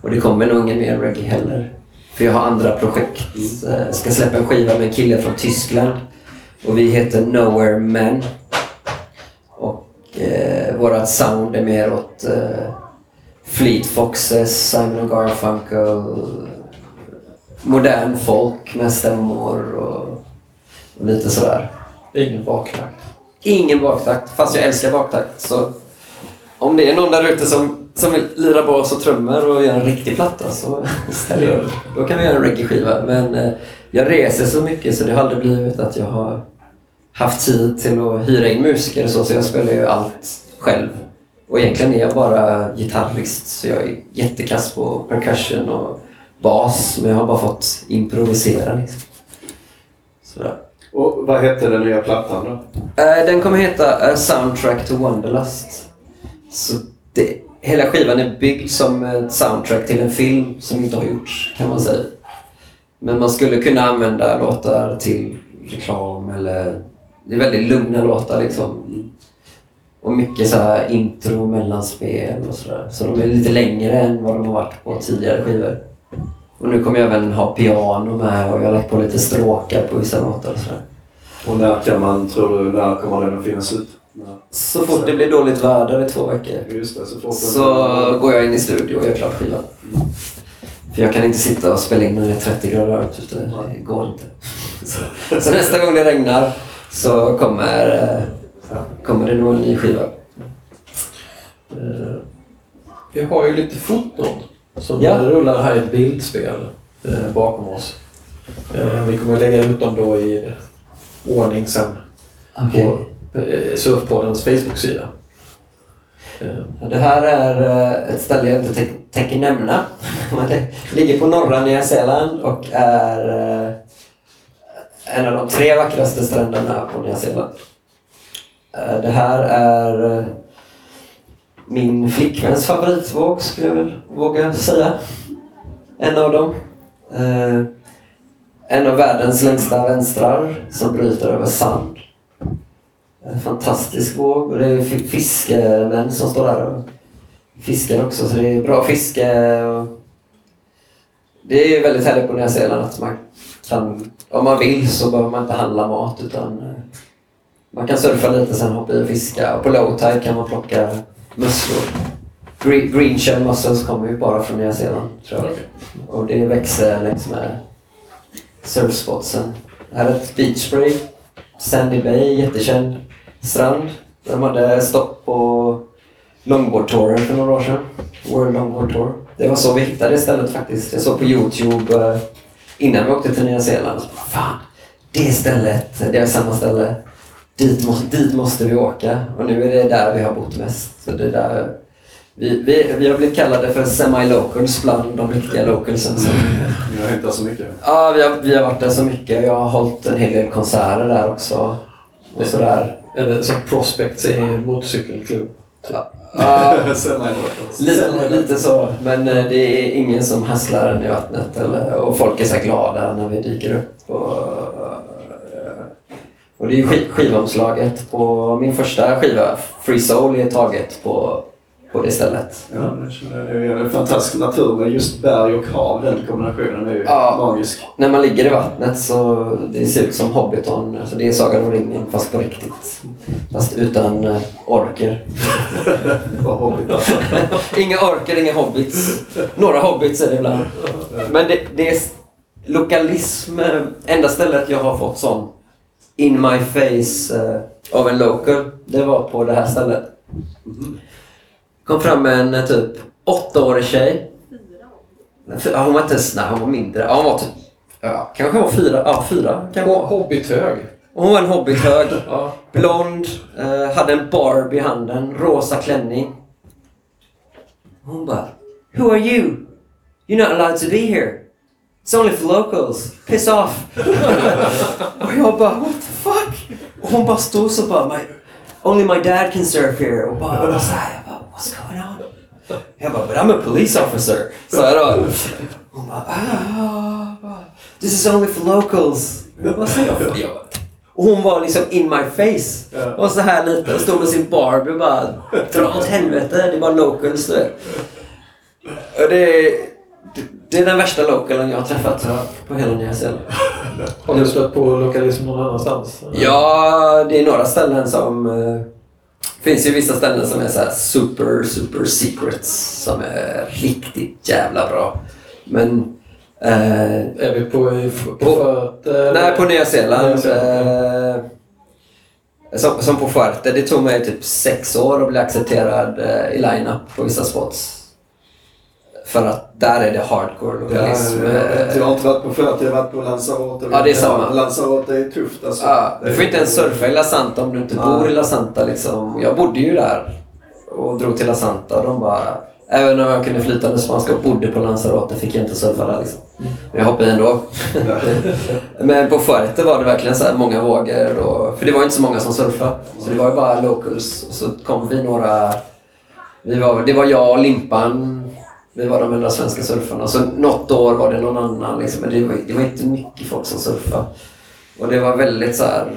Och det kommer nog ingen mer reggae heller. För jag har andra projekt. Jag ska släppa en skiva med en kille från Tyskland. Och vi heter Nowhere Men. Och uh, vårat sound är mer åt uh, Fleet Foxes, Simon Garfunkel, modern folk med stämmor och, och lite sådär. Ingen baktakt. Ingen baktakt, fast jag älskar baktakt. Så om det är någon där ute som, som vill lira bas och trummor och göra en riktig platta så ställer jag upp. Då kan vi göra en reggae-skiva. Men eh, jag reser så mycket så det har aldrig blivit att jag har haft tid till att hyra in musiker och så, så jag spelar ju allt själv. Och egentligen är jag bara gitarrist så jag är jättekass på percussion och bas men jag har bara fått improvisera liksom. Sådär. Och vad hette den nya plattan då? Eh, Den kommer heta A Soundtrack to Wonderlust. Så det, hela skivan är byggd som ett soundtrack till en film som inte har gjorts, kan man säga. Men man skulle kunna använda låtar till reklam eller... Det är väldigt lugna låtar liksom. Och mycket så här intro, mellanspel och sådär. Så de är lite längre än vad de har varit på tidigare skivor. Och nu kommer jag även ha piano med och jag har lagt på lite stråkar på vissa låtar och sådär. Och när kan man, tror du, när kommer den att finnas ut? Så fort det blir dåligt väder i två veckor Just det, så så går jag in i studio och gör klart skivan. För jag kan inte sitta och spela in när det är 30 grader varmt. Det går inte. Så, så nästa gång det regnar så kommer, eh, kommer det nog en ny skiva. Eh, Vi har ju lite foton som Ja. rullar här i ett bildspel eh, bakom oss. Eh, vi kommer lägga ut dem då i ordning sen på eh, Surfpoddens Facebook-sida. Det här är ett ställe jag inte tänk- tänker nämna. Det ligger på norra Nya Zeeland och är en av de tre vackraste stränderna på Nya Zeeland. Eh, det här är eh, min flickväns favoritvåg skulle jag väl våga säga. En av dem. Eh, en av världens längsta vänstrar som bryter över sand. En fantastisk våg och det är fiskemän som står där och fiskar också så det är bra fiske och det är väldigt härligt på Nya Zeeland att man kan, om man vill så behöver man inte handla mat utan man kan surfa lite sen hoppa i och fiska. Och på low tide kan man plocka musslor. Green, green shell mussels kommer ju bara från Nya Zeeland tror jag. Och det växer längs med surfspotsen. Här är ett beach spray. Sandy Bay, jättekänd strand. De hade stopp på longboardtouren för några år sedan. World Longboard Tour. Det var så vi hittade stället faktiskt. Jag såg på Youtube eh, innan vi åkte till Nya Zeeland. Fan, det stället, det är samma ställe. Dit, må, dit måste vi åka. Och nu är det där vi har bott mest. Så det är där, vi, vi, vi har blivit kallade för semi-locals bland de riktiga localsen. Som, Ni har hittat så mycket. ja, vi har, vi har varit där så mycket. Jag har hållit en hel del konserter där också. Och sådär. Eller som prospects i en motorcykelklubb. Ja, Semi-locals. Lite, lite så, men eh, det är ingen som hasslar en i vattnet. Eller, och folk är så glada när vi dyker upp. Och, och det är ju skiv, skivomslaget på min första skiva, Free Soul, är taget på, på det stället. Ja, det känner jag igen. Är fantastisk natur med just berg och hav. Den kombinationen är ju Ja. magisk. När man ligger i vattnet så det ser ut som Hobbiton. Alltså det är Sagan om ringen fast på riktigt. Fast utan eh, orker. Inga orker, inga hobbits. Några hobbits är det ibland. Men det, det är lokalism. eh, Enda stället jag har fått sån in my face eh, av en local, det var på det här stället. Kom fram en eh, typ åttaårig tjej. Fy- Ja, hon var inte ens, nej hon var mindre. Ja, hon var typ, ja, kanske hon var fyra, ja fyra. Och Hobbithög. Och Hon var en hobbithög. Ja. Blond, eh, hade en Barbie i handen, rosa klänning. Hon bara Who are you? You're not allowed to be here. It's only for locals. Piss off. och jag bara What? Och hon bara stod så bara my, Only my dad can surf here. Och bara, och så här, jag bara What's going on? Jag bara But I'm a police officer. Så jag då. Hon bara ah, This is only for locals. Jag bara, "Säg då." Jag bara, och hon var liksom in my face. Och så här lite stod med sin Barbie och bara dra åt helvete. Det var locals du vet. Och det, det, det är den värsta localen jag har träffat på hela Nya Zeeland. Har du stött på lokalism någon annanstans? Ja, det är några ställen som... Eh, finns ju vissa ställen som är så här super, super secrets. Som är riktigt jävla bra. Men... Eh, Är vi på, på, På- fötter? Nej, på Nya Zeeland. Nya Zeeland. Eh, som, som på Fuerte. Det tog mig typ sex år att bli accepterad eh, i line-up på vissa spots. För att där är det hardcore Ja, lokalism. jag, har inte varit på Fuerte, jag har varit på Lanzarote. Ja, det är samma. Lanzarote är tufft alltså. Ja, du får inte ens surfa i La Santa om du inte Nej. bor i La Santa. Liksom. Jag bodde ju där och drog till La Santa de bara... Även om jag kunde flytande spanska och bodde på Lanzarote fick jag inte surfa där. Liksom. Men jag hoppade ändå. Men på Fuerte var det verkligen så här många vågor. Och, för det var ju inte så många som surfade. Så det var ju bara locals. Och så kom vi några... Vi var, det var jag och Limpan. Vi var de enda svenska surfarna. Så något år var det någon annan. Liksom. Men det var, det var inte mycket folk som surfade. Och det var väldigt så här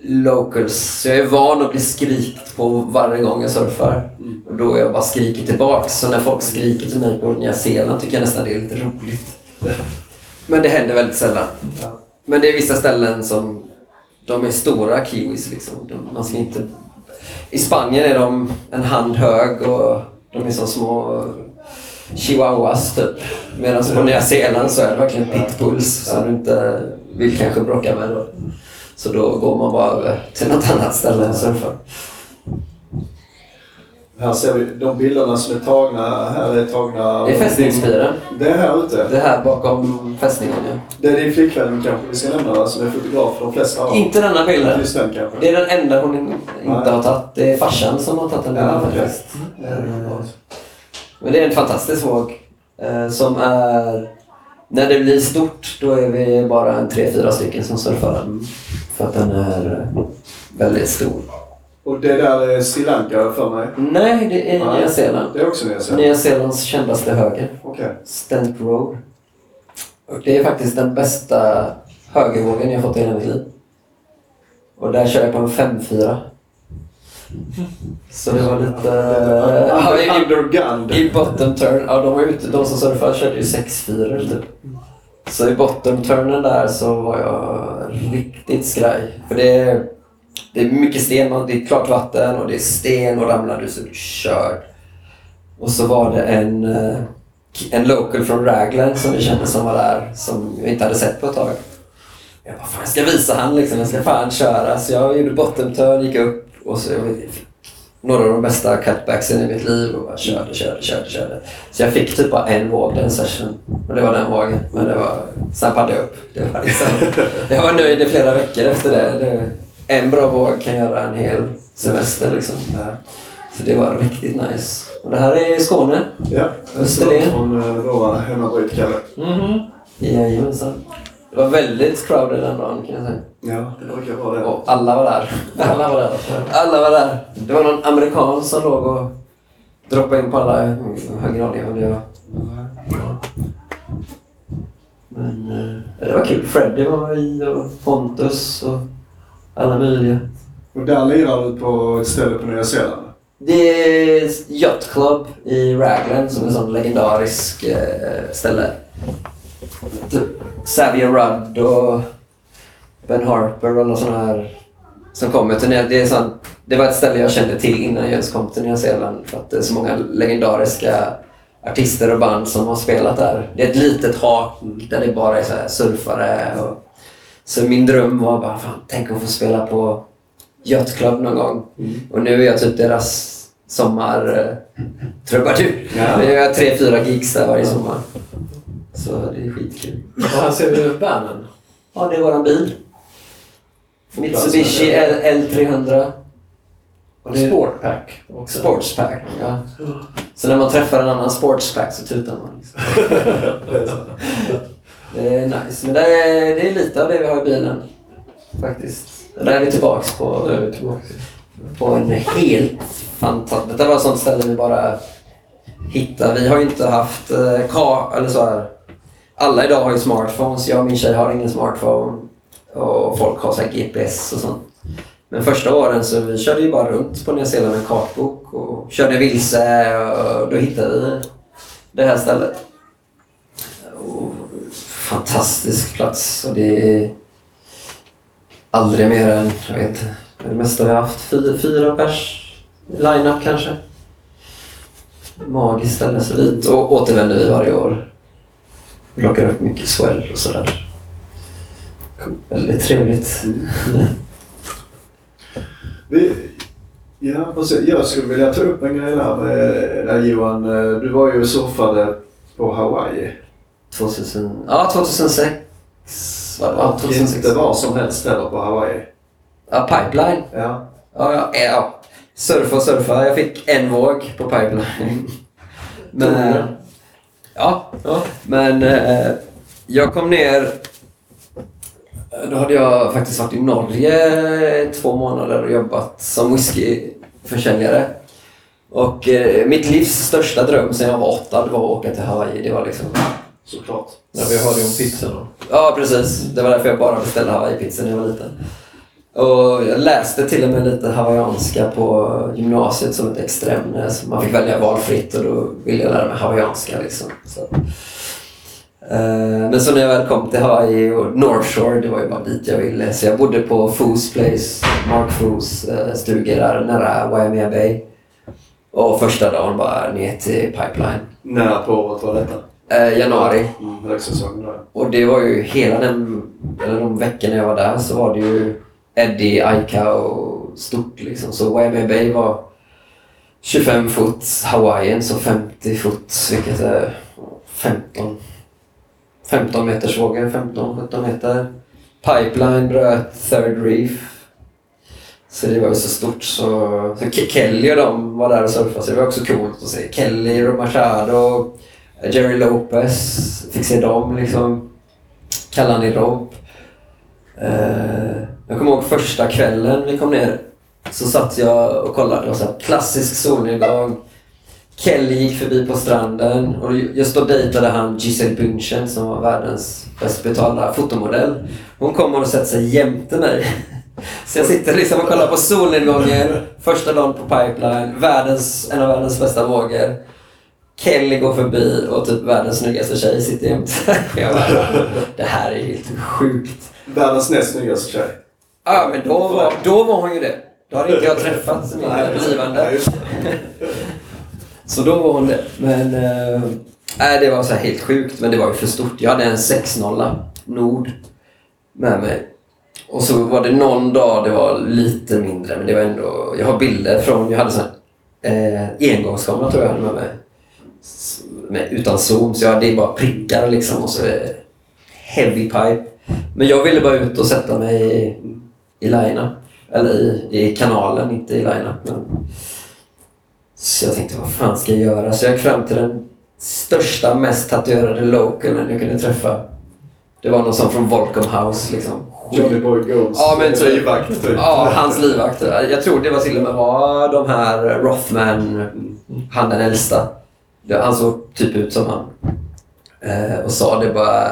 locals. Så jag är van att bli skrikt på varje gång jag surfar. Och då jag bara skriker tillbaks. Så när folk skriker till mig på Nya Zeeland tycker jag nästan det är lite roligt. Men det händer väldigt sällan. Ja. Men det är vissa ställen som de är stora kiwis liksom. De, man ska inte... I Spanien är de en hand hög och de är som små chihuahuas typ. Medan på Nya Zeeland så är det verkligen pitbulls som du inte vill kanske bråka med. Då. Så då går man bara över till något annat ställe och surfar. Här ser vi de bilderna som är tagna. Här är tagna... Det är fästningspiren. Det är här ute. Det här bakom fästningen ja. Det är din flickvän kanske vi ska nämna? Som är fotograf för de flesta av Inte denna bilden. Just den kanske. Det är den enda hon inte Nej. har tagit. Det är farsan som har tagit den bilden Ja, faktiskt. Men det är en fantastisk våg. Eh, som är... När det blir stort då är vi bara en tre, fyra stycken som surfar den. För att den är eh, väldigt stor. Och det där är Sri Lanka för mig. Nej, det är Nej. Nya Zeeland. Det är också Nya Zeeland. Nya Zeelands kändaste höger. Okej. Stent Road. Och det är faktiskt den bästa högervågen jag fått i hela mitt liv. Och där kör jag på en 5-4. Så det var lite... Ja, i, Undergunned. I bottom turn, ja de var ute, de som surfade körde ju 6-4 typ. Så i bottom turnen där så var jag riktigt skraj. För det är, det är mycket sten och det är klart vatten och det är sten och ramlar du så du körd. Och så var det en, eh, en local från Raglan som vi kände som var där som vi inte hade sett på ett tag. Jag bara, fan jag ska visa han liksom, jag ska fan köra. Så jag gjorde bottom turn, gick upp och så jag vet, några av de bästa cutbacksen i mitt liv och bara körde, körde, körde, körde. Så jag fick typ bara en våg den session. Och det var den vågen. Men det var, sen paddade jag upp. Det var liksom, jag var nöjd i flera veckor efter det. det. En bra våg kan göra en hel semester liksom. Så det var riktigt nice. Och det här är Skåne. Ja, Österlen. från uh, våra hemmabryt, Kalle. Mhm. Jajamensan. Det var väldigt crowded den dagen kan jag säga. Ja, det brukar vara det. Och alla var där. Alla var där. Alla var där. Det var någon amerikan som låg och droppade in på alla. Det var. Men eh, det var kul. Freddy var i och Pontus och alla möjliga. Och där lirar du på ett ställe på Nya Zeeland? Det är Yacht Club i Raglan som är en sån legendarisk eh, ställe. Typ Xavier Rudd och Ben Harper och alla sådana här som kommer Nya det, är sån, det var ett ställe jag kände till innan jag ens kom till Nya Zeeland för att det är så många legendariska artister och band som har spelat där. Det är ett litet hak där det bara är så surfare. Och, så min dröm var bara, fan, tänk att få spela på Yacht Club någon gång. Och nu är jag typ deras sommartrubadur. Ja. Nu gör jag tre, fyra gigs där varje sommar. Så det är skitkul. Och här ser vi vanen. Ja, det är våran bil. Mitsubishi L- L300. Och det är Sportpack också. Sportspack. Ja. Så när man träffar en annan sportspack så tutar man. Liksom. Det är nice. Men det är, det är lite av det vi har i bilen. Faktiskt. Där är vi tillbaks på, Nu är vi tillbaka. på en helt fantastisk... Det var ett sånt ställe vi bara hittade. Vi har ju inte haft eh, ka, eller så här. Alla idag har ju smartphones. Jag och min tjej har ingen smartphone. Och folk har så här GPS och sånt. Men första åren så vi körde ju bara runt på Nya Zeeland med kartbok och körde vilse och då hittade vi det här stället. Och fantastisk plats och det är aldrig mer än, jag vet inte, det mesta vi har haft, fyra, fyra pers line-up kanske. Magiskt ställe så dit och återvänder vi varje år. Plockar upp mycket swell och sådär. Väldigt trevligt. Vi, ja, precis. Jag skulle vilja ta upp en grej där, med, där Johan. eh, Du var ju och surfade på Hawaii. 2000, ja, 2006 var det va? Och 2006. inte var som helst heller på Hawaii. Ja, pipeline. Ja. Ja, ja, ja. Surfa surfa. Jag fick en våg på pipeline. Men? Ja, Ja. men eh, jag kom ner... Då hade jag faktiskt varit i Norge två månader och jobbat som whiskyförsäljare. Och eh, mitt livs största dröm sen jag var åtta det var att åka till Hawaii. Det var liksom... Såklart. När vi hörde om pizzan. Ja, precis. Det var därför jag bara beställde hawaii-pizza när jag var liten. Och jag läste till och med lite hawaiianska på gymnasiet som ett extraämne. Så man fick välja valfritt och då ville jag lära mig hawaiianska. Liksom. Så. Eh, Men så när jag väl kom till Hawaii och North Shore, det var ju bara dit jag ville. Så jag bodde på Foos Place, Mark Foos eh, stuga där nära Waimea Bay. Och första dagen bara ner till Pipeline. När på året var detta? Eh, januari. Mm, högsäsong då. Och det var ju hela den, eller de veckorna jag var där så var det ju Eddie, Aika och stort liksom. Så Waimea Bay var 25 fot, Hawaiian så 50 fot, vilket är 15, 15 meters vågor, 15-17 meter. Pipeline bröt third reef. Så det var ju så stort så, så Kelly och de var där och surfade så det var också coolt att se. Kelly, Machado, Jerry Lopez, fick se dem liksom. Kalani Rob. Eh, jag kommer ihåg första kvällen vi kom ner. Så satt jag och kollade. Det var så här klassisk solnedgång. Kelly gick förbi på stranden och just då dejtade han Giselle Bündchen som var världens bäst betalda fotomodell. Hon kom och satte sig jämte mig. Så jag sitter liksom och kollar på solnedgången, första dagen på pipeline, världens, en av världens bästa vågor. Kelly går förbi och typ världens snyggaste tjej sitter jämte. Jag bara, det här är helt sjukt. Världens näst snyggaste tjej. Ja, men då var, då var hon ju det. Då hade inte jag träffat min blivande. Så då var hon det. Men äh, det var så här helt sjukt. Men det var ju för stort. Jag hade en 6-0 Nord med mig. Och så var det någon dag det var lite mindre. Men det var ändå... Jag har bilder från... Jag hade sån eh, engångskamera tror jag hade med mig. Med, utan zoom. Så jag hade bara prickar liksom. Och så eh, heavy pipe. Men jag ville bara ut och sätta mig i, line Eller i, i kanalen, inte i line men så jag tänkte, vad fan ska jag göra? Så jag gick fram till den största, mest tatuerade localen jag kunde träffa. Det var någon sån från Volcom House liksom. Johnny Boy Goes. Ja, men typ. Livvakt, typ. Ja, hans livvakt. Jag tror det var till och med var de här Rothman, han den äldsta. Han såg typ ut som han. Eh, och sa det bara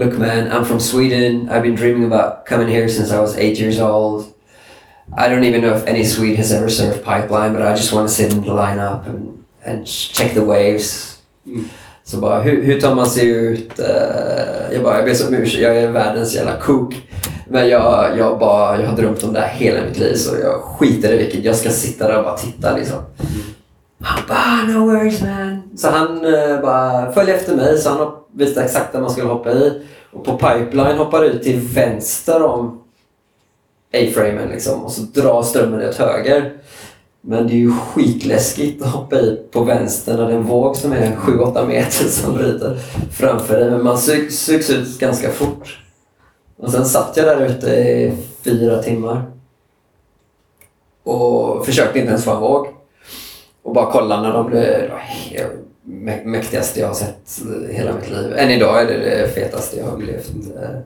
Look man, I'm from Sweden. I've been dreaming about coming here since I was eight years old. I don't even know if any Swede has ever served pipeline, but I just want to sit in the lineup and, and check the waves. Mm. Så bara, hur, hur tar man sig ut? Eh, jag bara, jag ber om ursäkt, jag är världens jävla kook. Men jag, jag, bara, jag har drömt om det här hela mitt liv så jag skiter i vilket. Jag ska sitta där och bara titta liksom. Han bara, "Ah, no worries man. Så han eh, bara följde efter mig så han visste exakt där man skulle hoppa i. Och på pipeline hoppar ut till vänster om A-framen liksom och så drar strömmen åt höger. Men det är ju skitläskigt att hoppa i på vänster när det är en våg som är 7-8 meter som bryter framför dig. Men man sugs ut ganska fort. Och sen satt jag där ute i fyra timmar. Och försökte inte ens få en våg. Och bara kolla när de blev mäktigaste jag har sett i hela mitt liv. Än idag är det det fetaste jag har upplevt. Eh,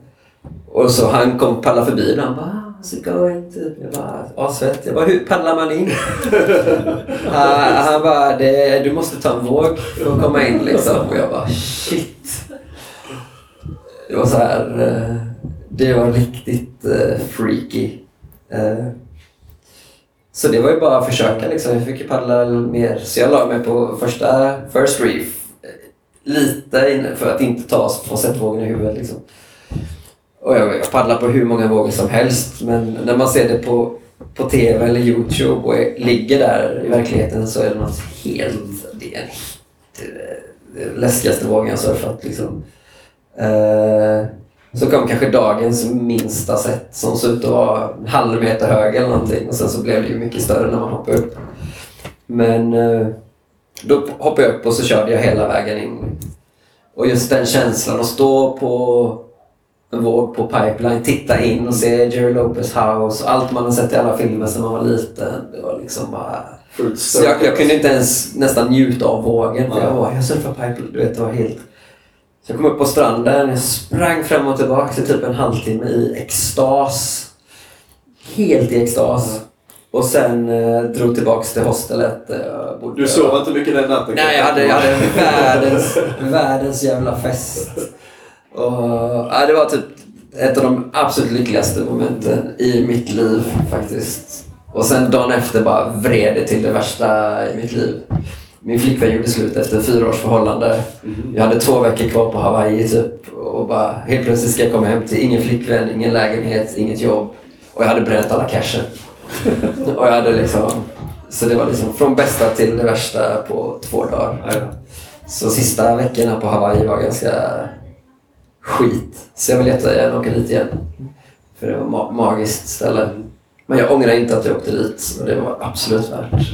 Och så han kom paddla förbi och han bara "Ah, “How's it going?” typ. Jag bara “Assvett”. Jag bara “Hur paddlar man in?” han, han bara det, “Du måste ta en våg för att komma in” liksom. Och jag bara “Shit”. Det var så här... eh, Det var riktigt eh, freaky. Eh, så det var ju bara att försöka liksom. Jag fick ju paddla mer. Så jag la mig på första first reef. Eh, lite för att inte ta få sett vågen i huvudet liksom. Och jag, jag paddlar på hur många vågor som helst men när man ser det på, på TV eller Youtube och ligger där i verkligheten så är det något helt... Det är eh, den läskigaste vågen jag surfat liksom. Uh, så kom kanske dagens minsta set som såg ut att vara en halv meter hög eller någonting och sen så blev det ju mycket större när man hoppade upp. Men eh, då hoppade jag upp och så körde jag hela vägen in. Och just den känslan att stå på en våg på pipeline, titta in och se Jerry Lopez House och allt man har sett i alla filmer sedan man var liten. Det var liksom bara... Så jag, jag kunde inte ens nästan njuta av vågen. Jag, bara, jag surfar pipeline, du vet det var helt... Så jag kom upp på stranden, jag sprang fram och tillbaka i typ en halvtimme i extas. Helt i extas. Och sen eh, drog tillbaks till hostelet. jag bodde. Du sov inte mycket den natten? Nej, jag hade, jag hade världens, världens jävla fest. Och, ja, det var typ ett av de absolut lyckligaste momenten i mitt liv faktiskt. Och sen dagen efter bara vred det till det värsta i mitt liv. Min flickvän gjorde slut efter fyra års förhållande. Jag hade två veckor kvar på Hawaii typ. Och bara helt plötsligt ska jag komma hem till ingen flickvän, ingen lägenhet, inget jobb. Och jag hade bränt alla cashen. och jag hade liksom... Så det var liksom från bästa till det värsta på två dagar. Då. Så sista veckorna på Hawaii var ganska skit. Så jag vill jättegärna åka dit igen. För det var ma- magiskt ställe. Men jag ångrar inte att jag åkte dit. Och det var absolut värt.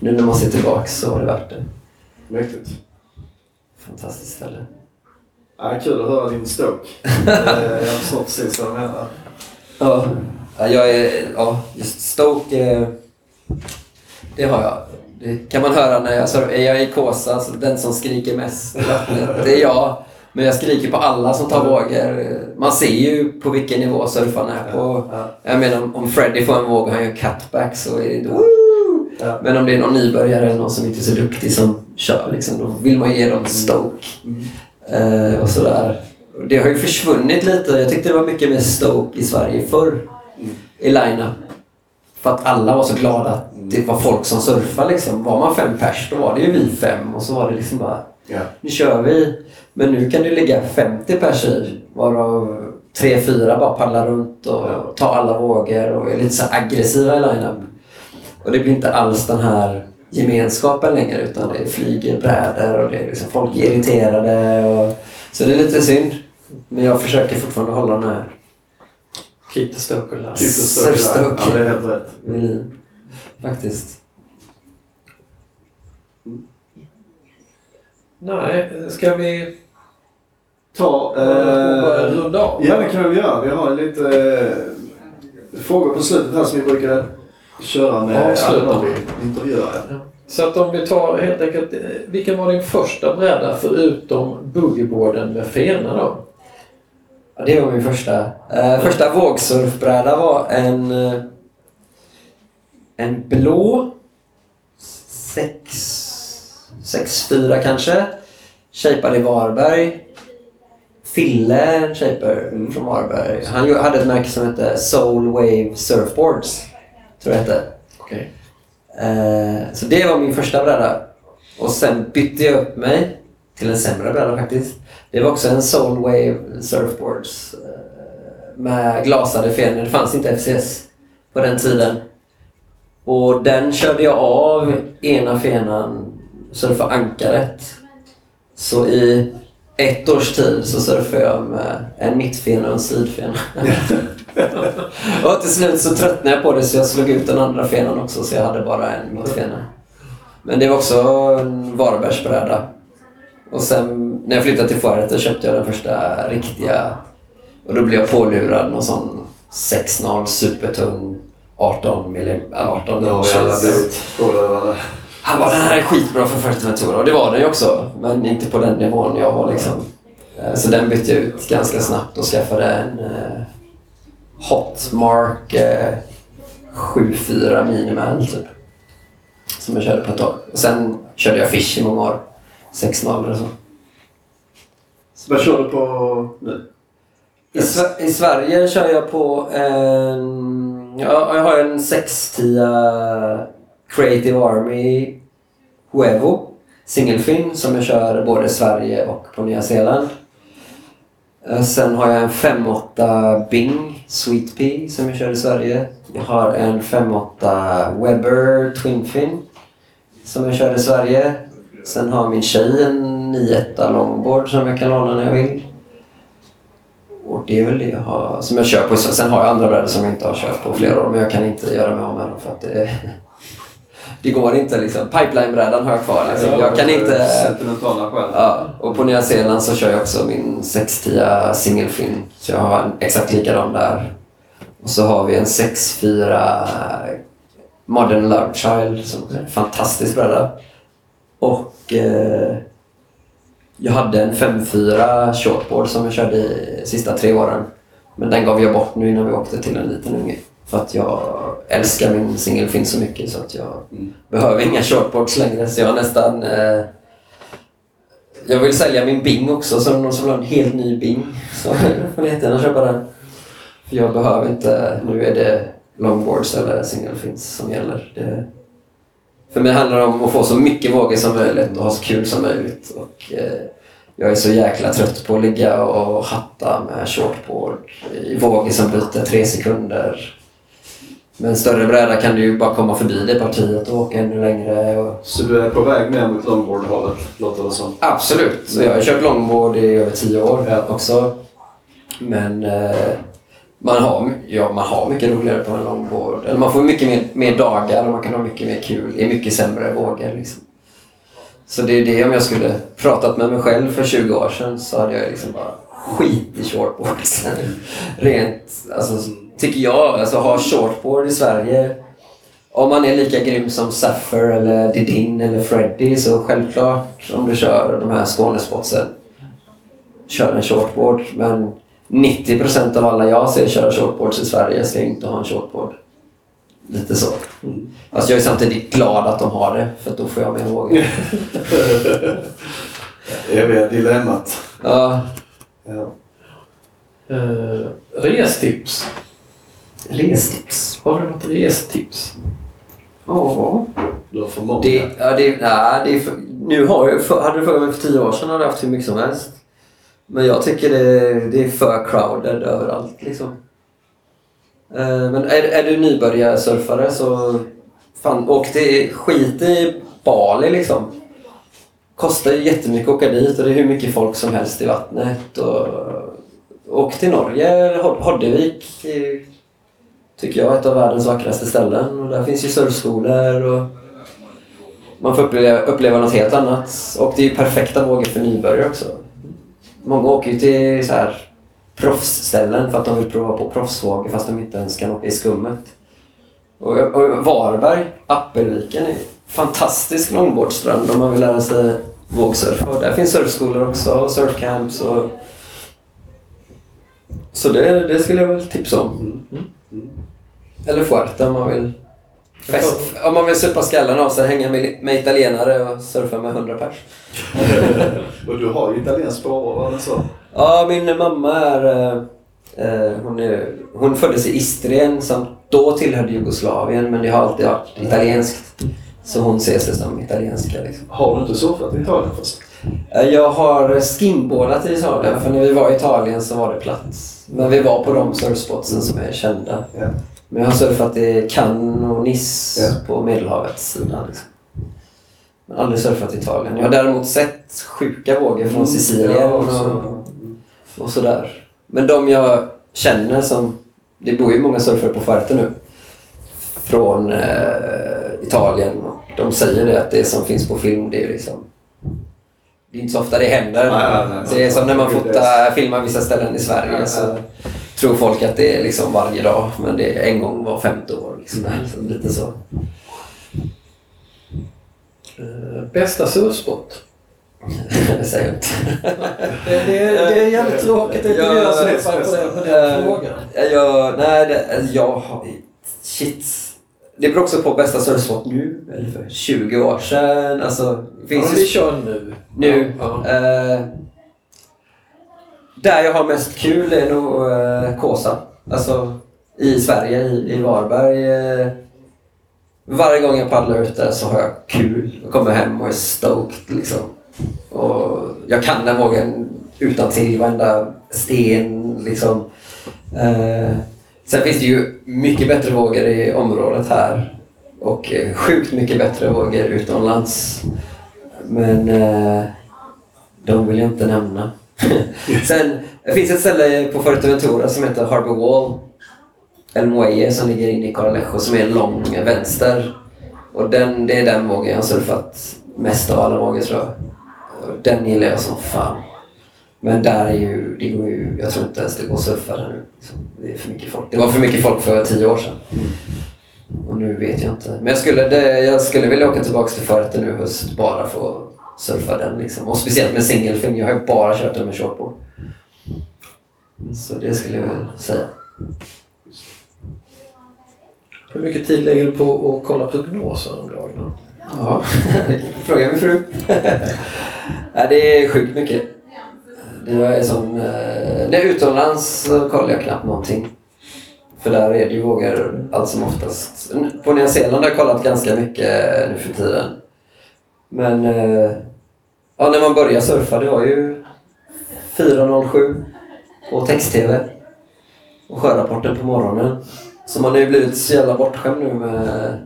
Nu när man ser tillbaka så var det värt det. Mäktigt. Fantastiskt ställe. Ja, kul att höra din stoke. Eh, jag förstår precis vad du menar. Ja, ja, jag är... Ja, just Stoke... eh, Det har jag. Det kan man höra när jag surfar. Är jag i Kåsa, så den som skriker mest i vattnet, det är jag. Men jag skriker på alla som tar vågor. Man ser ju på vilken nivå surfarna är på. Ja. Jag menar om- Freddy får en våg och han gör cutback så är det då... Ja. Men om det är någon nybörjare eller någon som inte är så duktig som kör, liksom, då vill man ge dem stoke. Eh, och sådär. Det har ju försvunnit lite. Jag tyckte det var mycket mer stoke i Sverige förr. i line-up. För att alla var så glada att det var folk som surfade. Liksom. Var man fem pers, då var det ju vi fem. Och så var det liksom bara, Ja. nu kör vi. Men nu kan det ligga 50 pers i. Varav tre, fyra bara paddlar runt och tar alla vågor och är lite så aggressiva i line-up. Och det blir inte alls den här gemenskapen längre utan det flyger brädor och det är liksom folk är irriterade. Och, så det är lite synd. Men jag försöker fortfarande hålla den här Keep the stoke alive. Keep the stoke Stoke. alive. Ja, det är helt rätt. melodin. Faktiskt. Nej, ska vi Ta... Eh, runda av? ja, det kan vi göra. Vi har lite eh, frågor på slutet här som vi brukar köra med Avsluta. intervjuar. Ja. Så att om vi tar helt enkelt, eh, vilken var din första bräda förutom boogieboarden med fena då? Ja, det var min första. Eh, första vågsurfbräda var en, eh, en blå 6-4 kanske. Shapad i Varberg. Fille, en shaper från Varberg. Han hade ett märke som hette Soul Wave Surfboards. Tror jag hette. Okej. Eh, så det var min första bräda. Och sen bytte jag upp mig till en sämre bräda faktiskt. Det var också en Soulwave Surfboards eh, med glasade fenor. Det fanns inte FCS på den tiden. Och den körde jag av ena fenan, surfa ankaret. Så i ett års tid så surfade jag med en mittfena och en sidfena. och till slut så tröttnade jag på det så jag slog ut den andra fenan också så jag hade bara en mittfena. Men det var också en Varbergsbräda. Och sen när jag flyttade till Forret köpte jag den första riktiga. Och då blev jag pålurad någon sån 6.0 supertung 18 mm, 18 Ja. Han bara, den här är skitbra för Fuerteventura. Och det var den ju också. Men inte på den nivån jag var liksom. Eh, Så den bytte jag ut ganska snabbt och skaffade en eh, Hotmark eh, 7.4 Minimal typ. Som jag körde på ett tag. Och sen körde jag Fish i många år. 6.0 eller så. Vad kör du på nu? I, I Sverige kör jag på en... Ja, jag har en 610 Creative Army Huevo singelfin som jag kör både i Sverige och på Nya Zeeland. Eh, sen har jag en 5.8 Bing Sweet Pea som jag kör i Sverige. Jag har en 5.8 Weber Twinfin som jag kör i Sverige. Sen har min tjej en 9.1 longboard som jag kan låna när jag vill. Och det är väl det jag har, som jag kör på. Sen har jag andra brädor som jag inte har kört på flera år men jag kan inte göra mig av med dem för att det, det går inte liksom. Pipeline-brädan har jag kvar liksom. Jag kan inte... Sentimentala skäl. Ja, och på Nya Zeeland så kör jag också min 610 singelfin. Så jag har en exakt likadan där. Och så har vi en 64 Modern Love Child som är en fantastisk bräda. Och eh, jag hade en 5.4 shortboard som jag körde i sista tre åren. Men den gav jag bort nu innan vi åkte till en liten unge. För att jag älskar min singelfin så mycket så att jag Mm. behöver inga shortboards längre. Så jag nästan... Eh, jag vill sälja min Bing också, så någon som vill ha en helt ny Bing så får ni jättegärna köpa den. För jag behöver inte... Nu är det longboards eller singelfins som gäller. Det, för mig handlar det om att få så mycket vågor som möjligt och ha så kul som möjligt. Och, eh, jag är så jäkla trött på att ligga och hatta med shortboard i vågor som byter tre sekunder. Med en större bräda kan du ju bara komma förbi det partiet och åka ännu längre. Och... Så du är på väg ner mot longboard-hållet, låter det som. Absolut. Så jag har kört longboard i över tio år Ja. också. Men eh, man, har, ja, man har mycket roligare på en longboard. Eller man får mycket mer, mer dagar och man kan ha mycket mer kul i mycket sämre vågor. Liksom. Så det är det om jag skulle pratat med mig själv för 20 år sedan så hade jag liksom bara skit i shortboardsen. Rent, alltså, tycker jag. Alltså ha shortboard i Sverige. Om man är lika grym som Saffer eller Didin eller Freddy så självklart om du kör de här Skånespotsen kör en shortboard. Men 90% av alla jag ser köra shortboards i Sverige ska inte ha en shortboard. Lite så. Alltså jag är samtidigt glad att de har det för att då får jag mer vågor. Eviga dilemmat. Ja, Ja. Eh, restips. Restips? Har du något restips? Ja. Du har för många. Det, ja, det, nej, det är för, nu har jag, för, hade du frågat mig för tio år sedan hade jag haft hur mycket som helst. Men jag tycker det, det är för crowded överallt liksom. Eh, Men är, är du nybörjarsurfare så fan, åk till skit i Bali liksom. Kostar ju jättemycket att åka dit och det är hur mycket folk som helst i vattnet. Och, åk till Norge, Hod- Hoddevik är, tycker jag ett av världens vackraste ställen. Och där finns ju surfskolor och man får uppleva, uppleva något helt annat. Och det är ju perfekta vågor för nybörjare också. Många åker ju till så här proffsställen för att de vill prova på proffsvågor fast de inte ens kan åka i skummet. Och, och Varberg, Appelviken är fantastisk långbårdsstrand om man vill lära sig vågsurfa. Och där finns surfskolor också och surfcamps. Och... Så det, det skulle jag väl tipsa om. Mm. Mm. Eller Fuerte om man vill Fest, om man vill supa skallen av sig, hänga med, med italienare och surfa med 100 pers. och du har ju italienskt påbrå, eller så? Ja, min mamma är... eh, Eh, hon, är, hon föddes i Istrien som då tillhörde Jugoslavien men det har alltid varit italienskt. Så hon ser sig som italienska. Liksom. Har du inte surfat i Italien först? Eh, Jag har skimboardat i Italien för när vi var i Italien så var det plats. Men vi var på de surfspotsen som är kända. Ja. Men jag har surfat i Cannes och Nice Ja. på Medelhavets sida. Liksom. Men aldrig surfat i Italien. Jag har däremot sett sjuka vågor från Sicilien Ja, och, och sådär. Men de jag känner som... Det bor ju många surfare på Fuerte nu. Från eh, Italien. De säger det att det som finns på film det är liksom... Det är inte så ofta det händer. Nej, nej, nej. det är som när man fotar, filmar vissa ställen i Sverige. Så. Tror folk att det är liksom varje dag. Men det är en gång var femte år. Liksom. Så lite så. Eh, bästa surfspot? det säger jag inte. Det, det, det är jävligt tråkigt att inte Ja, är surfat på den, på den Eh, frågan. Jag, nej, det, jag har... Shit. Det beror också på bästa surfspot nu, eller för 20 år sedan. Alltså, Ja, finns ju vi kör nu. nu. Ja. Eh, där jag har mest kul är nog eh, Kåsa. Alltså i Sverige, i, i Varberg. Eh, varje gång jag paddlar ut där så har jag kul. Jag kommer hem och är stoked liksom. Och jag kan den vågen utan till varenda sten liksom. Eh, sen finns det ju mycket bättre vågor i området här. Och eh, sjukt mycket bättre vågor utomlands. Men eh, de vill jag inte nämna. Sen det finns ett ställe på Fuerteventura som heter Harbour Wall. El Muelle som ligger inne i Coralejo som är en lång vänster. Och den, det är den vågen jag har surfat mest av alla vågor tror jag. Och Den gillar jag som fan. Men där är ju, det går ju, jag tror inte ens det går att surfa där nu. Det är för mycket folk. Det var för mycket folk för tio år sedan. Och nu vet jag inte. Men jag skulle, det, jag skulle vilja åka tillbaka till Fuerte nu i höst bara för att surfa den. Liksom. Och speciellt med singelfilm. Jag har ju bara kört den med shortboard. Så det skulle jag väl säga. Hur mycket tid lägger du på att kolla prognoser om dagen? Ja, fråga min fru. Det är sjukt mycket. Det är som, eh, när jag är utomlands så kollar jag knappt någonting. För där är det ju vågor allt som oftast. På Nya Zeeland har jag kollat ganska mycket nu för tiden. Men eh, ja, när man börjar surfa, det var ju 4.07 på text-tv. Och sjörapporten på morgonen. Så man har ju blivit så jävla bortskämd nu med...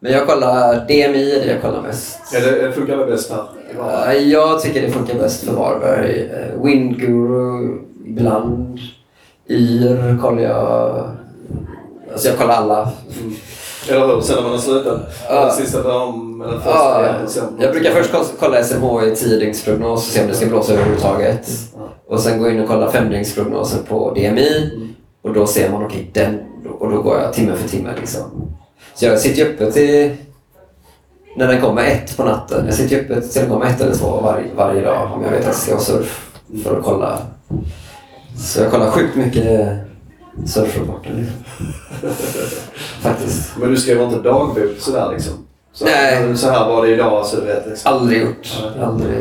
Men jag kollar DMI, är det jag kollar mest. Är det, funkar det bäst? Ja, Jag tycker det funkar bäst för Varberg. Eh, Windguru ibland. Yr kollar jag. Alltså jag kollar alla. Eller hur? Sen när man har slutat? Ja. Den sista dagen, eller första Ja, igen, sen- jag brukar först koll- kolla SMH i tiodygnsprognos och se om det ska blåsa överhuvudtaget. Och sen gå in och kolla femdygnsprognosen på DMI. Och då ser man, okej, den. Och då går jag timme för timme liksom. Så jag sitter ju uppe till när den kommer ett på natten. Jag sitter ju uppe till den kommer ett eller två var, varje dag om jag vet att jag ska ha surf. För att kolla. Så jag kollar sjukt mycket surfrapporter. Liksom. Faktiskt. Men du skriver inte dagbok sådär liksom? Så, Nej. Så här var det idag så du vet liksom. Aldrig gjort. Aldrig.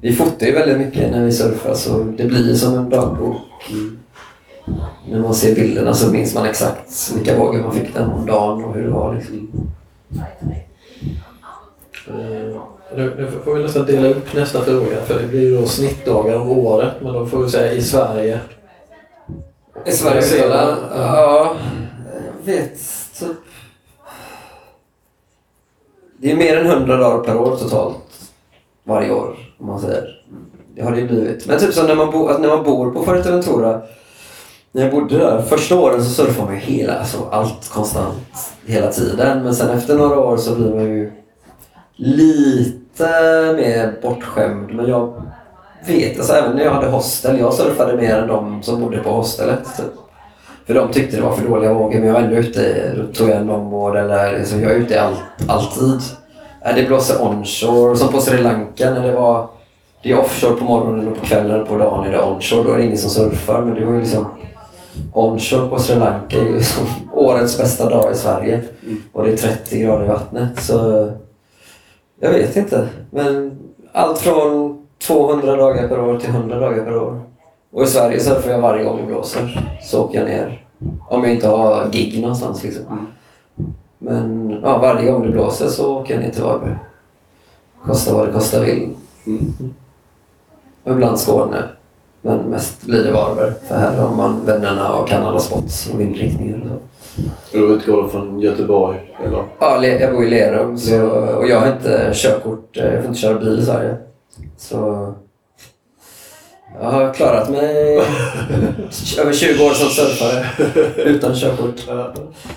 Vi fotar ju väldigt mycket när vi surfar så det blir som en dagbok. när man ser bilderna så minns man exakt vilka vågor man fick den om dagen och hur det var. Liksom. Eh, Nu, nu får vi nästan dela upp nästa fråga för det blir ju då snittdagar om året men då får vi säga i Sverige. I Sverige man? Ja, jag vet. Typ. Det är mer än 100 dagar per år totalt. Varje år, om man säger. Det har det ju blivit. Men typ som när man, bo, när man bor på Fuerteventura. När jag bodde där, första åren så surfar man ju hela, alltså allt konstant hela tiden. Men sen efter några år så blir man ju lite mer bortskämd. Men jag vet, alltså även när jag hade hostel, jag surfade mer än de som bodde på hostelet. Typ. För de tyckte det var för dåliga vågor, men jag var ändå ute. Då tog jag en longboard eller liksom, jag är ute all, alltid. Äh, Det blåser onshore, som på Sri Lanka när det var... Det är offshore på morgonen och på kvällen och på dagen är det onshore. Då är det ingen som surfar, men det var ju liksom... Onshore på Sri Lanka är ju liksom årets bästa dag i Sverige. Och det är 30 grader i vattnet, så... Jag vet inte, men allt från 200 dagar per år till 100 dagar per år. Och i Sverige surfar jag varje gång det blåser. Så åker jag ner. Om jag inte har gig någonstans liksom. Men ja, varje gång det blåser så åker jag ner till Varberg. Kosta vad det kosta vill. Och ibland Skåne. Men mest blir det Varberg. För här har man vännerna och kan alla spots och vindriktningar och så. Då utgår du från Göteborg? Eller? Ja, jag bor i Lerum så, och jag har inte körkort. eh, Jag får inte köra bil i Sverige. Så jag har klarat mig över 20 år som surfare utan körkort. Ja,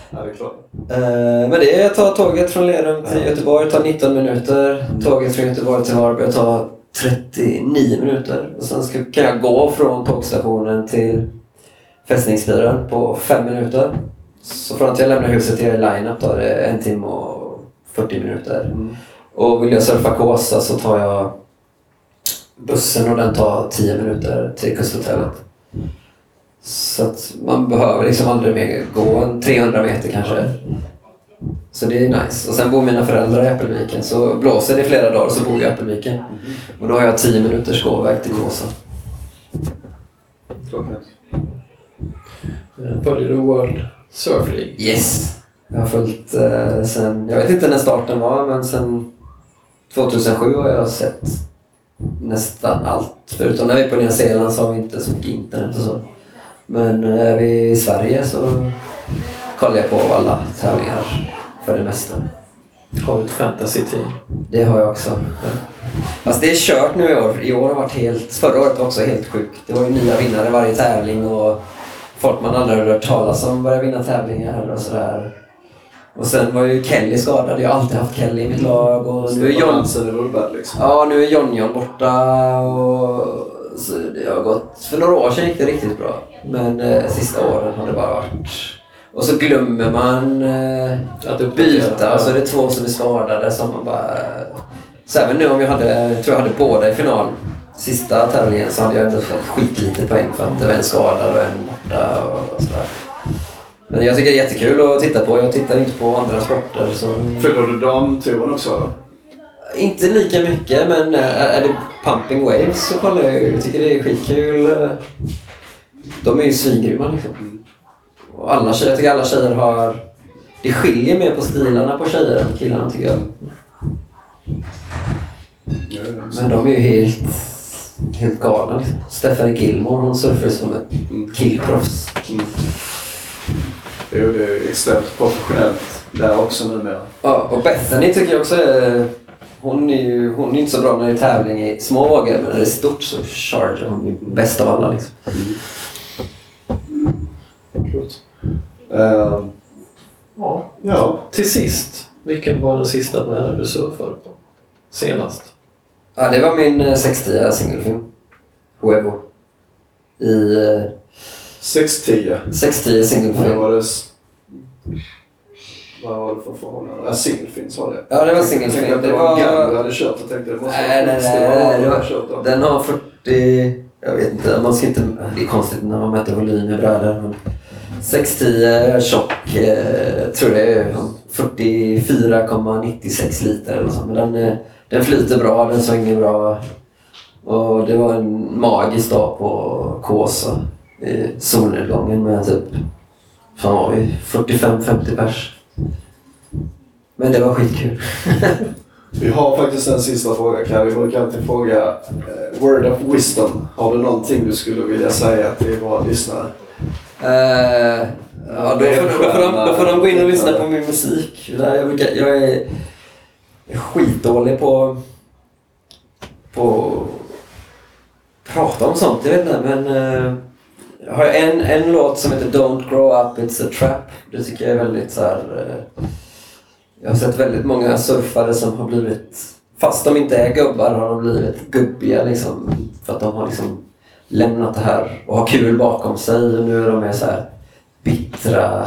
ja det är klart. Eh, Men det är att ta tåget från Lerum till Göteborg tar 19 minuter. Tåget från Göteborg till Varberg tar 39 minuter. Och sen ska, kan jag gå från tågstationen till fästningsbyrån på 5 minuter. Så från att jag lämnar huset till line-up tar det en timme och 40 minuter. Och vill jag surfa Kåsa så tar jag bussen och den tar 10 minuter till kusthotellet. Så att man behöver liksom aldrig mer gå en 300 meter kanske. Så det är nice. Och sen bor mina föräldrar i Äppelviken. Så blåser det flera dagar så bor jag i Äppelviken. Och då har jag 10 minuters gåväg till Kåsa. Eh, Följer du World Surf League? Yes! Jag har följt eh, sen, jag vet inte när starten var, men sen 2007 har jag sett nästan allt. Förutom när vi är på Nya Zeeland så har vi inte så mycket internet och så. Men eh, är vi i Sverige så kollar jag på alla tävlingar för det mesta. Har du ett fantasy-team? Det har jag också. Fast det är kört nu i år. I år har varit helt... Förra året var också helt sjukt. Det var ju nya vinnare varje tävling och folk man aldrig hört talas om började vinna tävlingar och sådär. Och sen var ju Kelly skadad. Jag har alltid haft Kelly i mitt lag. Och nu är John... Liksom. Ja, nu är John-John borta och så det har gått... För några år sedan gick det riktigt bra. Men eh, sista åren har det bara varit... Och så glömmer man eh, Att byta och så är det två som är skadade som man bara... Så även nu om jag hade, tror jag hade båda i final. Sista tävlingen så hade jag ändå fått skitlite poäng för att det var en skadad och en borta och sådär. Men jag tycker det är jättekul att titta på. Jag tittar inte på andra sporter. Så... Följer du damtouren också eller? Inte lika mycket, men eh, är det Pumping Waves så kollar jag. Jag tycker det är skitkul. De är ju svingrymma liksom. Och alla tjejer, jag tycker alla tjejer har... Det skiljer mer på stilarna på tjejer än killarna tycker jag. Men de är ju helt, helt galna. Liksom. Stephanie Gilmore hon surfar som ett killproffs. Mm. Det är extremt professionellt där också numera. Ja, och Bethany tycker jag också är... Hon är ju hon är inte så bra när det är tävling i små vågor, men när det är stort så charger hon ju bäst av alla. Liksom. Uh, Ja. ja, Till sist, vilken var den sista brädan du surfade på? Senast? Ja, det var min eh, 60 singelfilm. Huevo. I eh, 6-10. 60 Vad singelfilm. var det? s- Vad var det för förhållande? Ja, singelfilm var det. Ja, det var Jag tänkte singelfilm. att det var en gammal du hade kört. Jag tänkte det måste Nej, nej, nej. då. Den har 40... Jag vet inte, man ska inte... Det är konstigt när man mäter volym i brädor. men 610 tjock, eh, tror det är 44,96 liter eller så. Men den, eh, den flyter bra, den svänger bra. Och det var en magisk dag på Kåsa. I solnedgången med typ fan var vi 45-50 pers. Men det var skitkul. Vi har faktiskt en sista fråga Karin. Vi brukar alltid fråga eh, word of wisdom. Har du någonting du skulle vilja säga till våra lyssnare? Eh, ja, då, får, då, får de, då får de gå in och lyssna på min musik. Där Jag, brukar, jag är skitdålig på på prata om sånt. Jag vet inte, men eh, jag har en, en låt som heter Don't grow up, it's a trap. Det tycker jag är väldigt så här, eh, Jag har sett väldigt många surfare som har blivit, fast de inte är gubbar, har de blivit gubbiga liksom. För att de har liksom lämnat det här och har kul bakom sig och nu är de mer så här bittra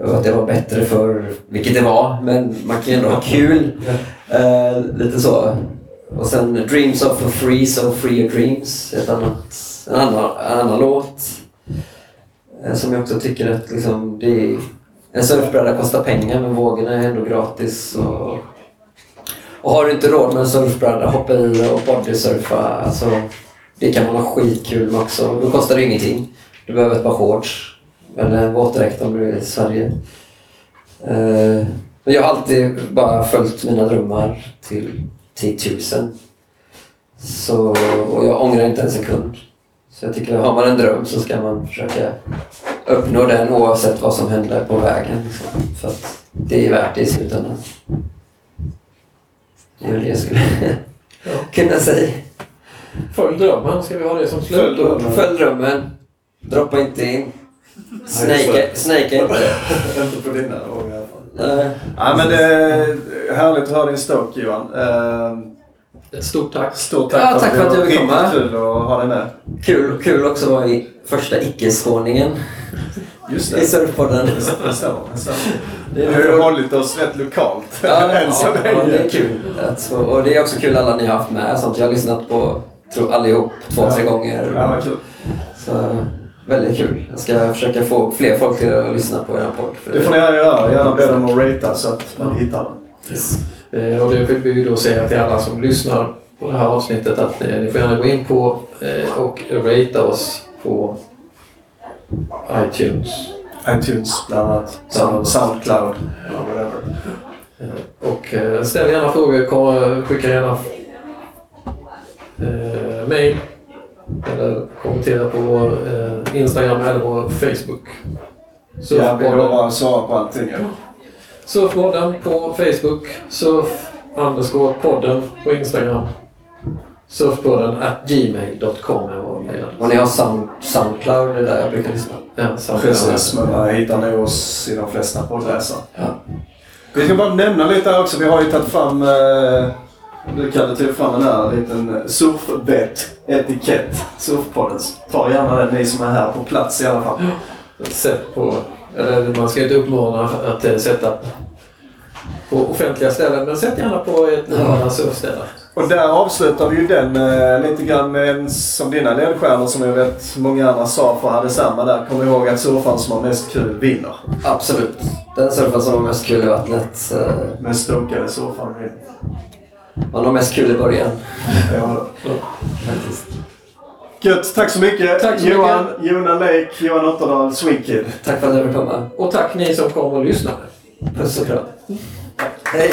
och att det var bättre för vilket det var, men man kan ju ändå ha kul. Eh, lite så. Och sen Dreams of a Free, So Free Your Dreams, ett annat, en, annan, annan låt. Eh, som jag också tycker att liksom, det är, en surfbräda kostar pengar men vågorna är ändå gratis. Och, och har du inte råd med en surfbräda, hoppa i och bodysurfa. Alltså, det kan man ha skitkul med också. Då kostar det ingenting. Du behöver ett par shorts. Eller en våtdräkt om du är i Sverige. Eh, men jag har alltid bara följt mina drömmar till, till tusen. Så, och jag ångrar inte en sekund. Så jag tycker, har man en dröm så ska man försöka uppnå den oavsett vad som händer på vägen. För att det är värt det i slutändan. Det är väl det jag skulle kunna säga. Följ drömmen, ska vi ha det som Följ slut? drömmen. Följ drömmen. Droppa inte in. Snake, snake inte. Inte på dina i alla fall. Nej. Ja, men det är härligt att höra din stoke Johan. Stort tack. Stort tack Ja, tack för att var fick komma. kul att ha dig med. Kul, kul också att vara i första icke-skåningen Just i det. surfpodden. Stämmer. Det Vi är har ju roligt. hållit oss rätt lokalt Ja, än så ja, ja, det länge. är kul. att få- Och det är också kul alla ni har haft med. Sånt. Jag har lyssnat på tror, allihop två, tre gånger. Ja, vad kul. Så, väldigt kul. Jag ska försöka få fler folk till att lyssna på er podd. Det får ni gärna göra. Gärna be dem att ratea så att man hittar den. Eh, Och det vill vi då säga till alla som lyssnar på det här avsnittet att eh, ni får gärna gå in på eh, och ratea oss på iTunes. iTunes bland annat. Sound, Soundcloud. Ja, whatever. Eh, Och eh, ställ gärna frågor, skicka gärna eh, mail eller kommentera på vår eh, Instagram eller vår Facebook. Ja, vi lovar att svara på allting. ja. Surfpodden på Facebook, surf underscore podden på Instagram. Surfpodden at gmail.com är vår mejladress. Och ni har Sound, Soundcloud, det är där jag brukar lyssna. Ja, Precis, men man hittar nog oss i de flesta poddläsare. Ja. Vi ska bara nämna lite här också. Vi har ju tagit fram... Eh, du Kalle tog fram en här liten surfbett-etikett. Surfpoddens. Ta gärna den ni som är här på plats i alla fall. Sätt på, eller man ska inte uppmana att eh, sätta på offentliga ställen, men sätt gärna på ett normala surfställe. Och där avslutar vi ju den eh, lite grann med en, som dina ledstjärnor som jag vet många andra sa för hade samma där. Kom ihåg att surfaren som har mest kul vinner. Absolut. Den surfaren som har mest kul i vattnet. eh, Men stokade surfaren vinner. Man har mest kul i början. Ja. Faktiskt. Gött, tack så mycket. Tack så Johan, Jonas Lake, Johan Otterdal, Swingkid. Tack för att jag fick komma. Och tack ni som kom och lyssnade. Puss och kram. Hej!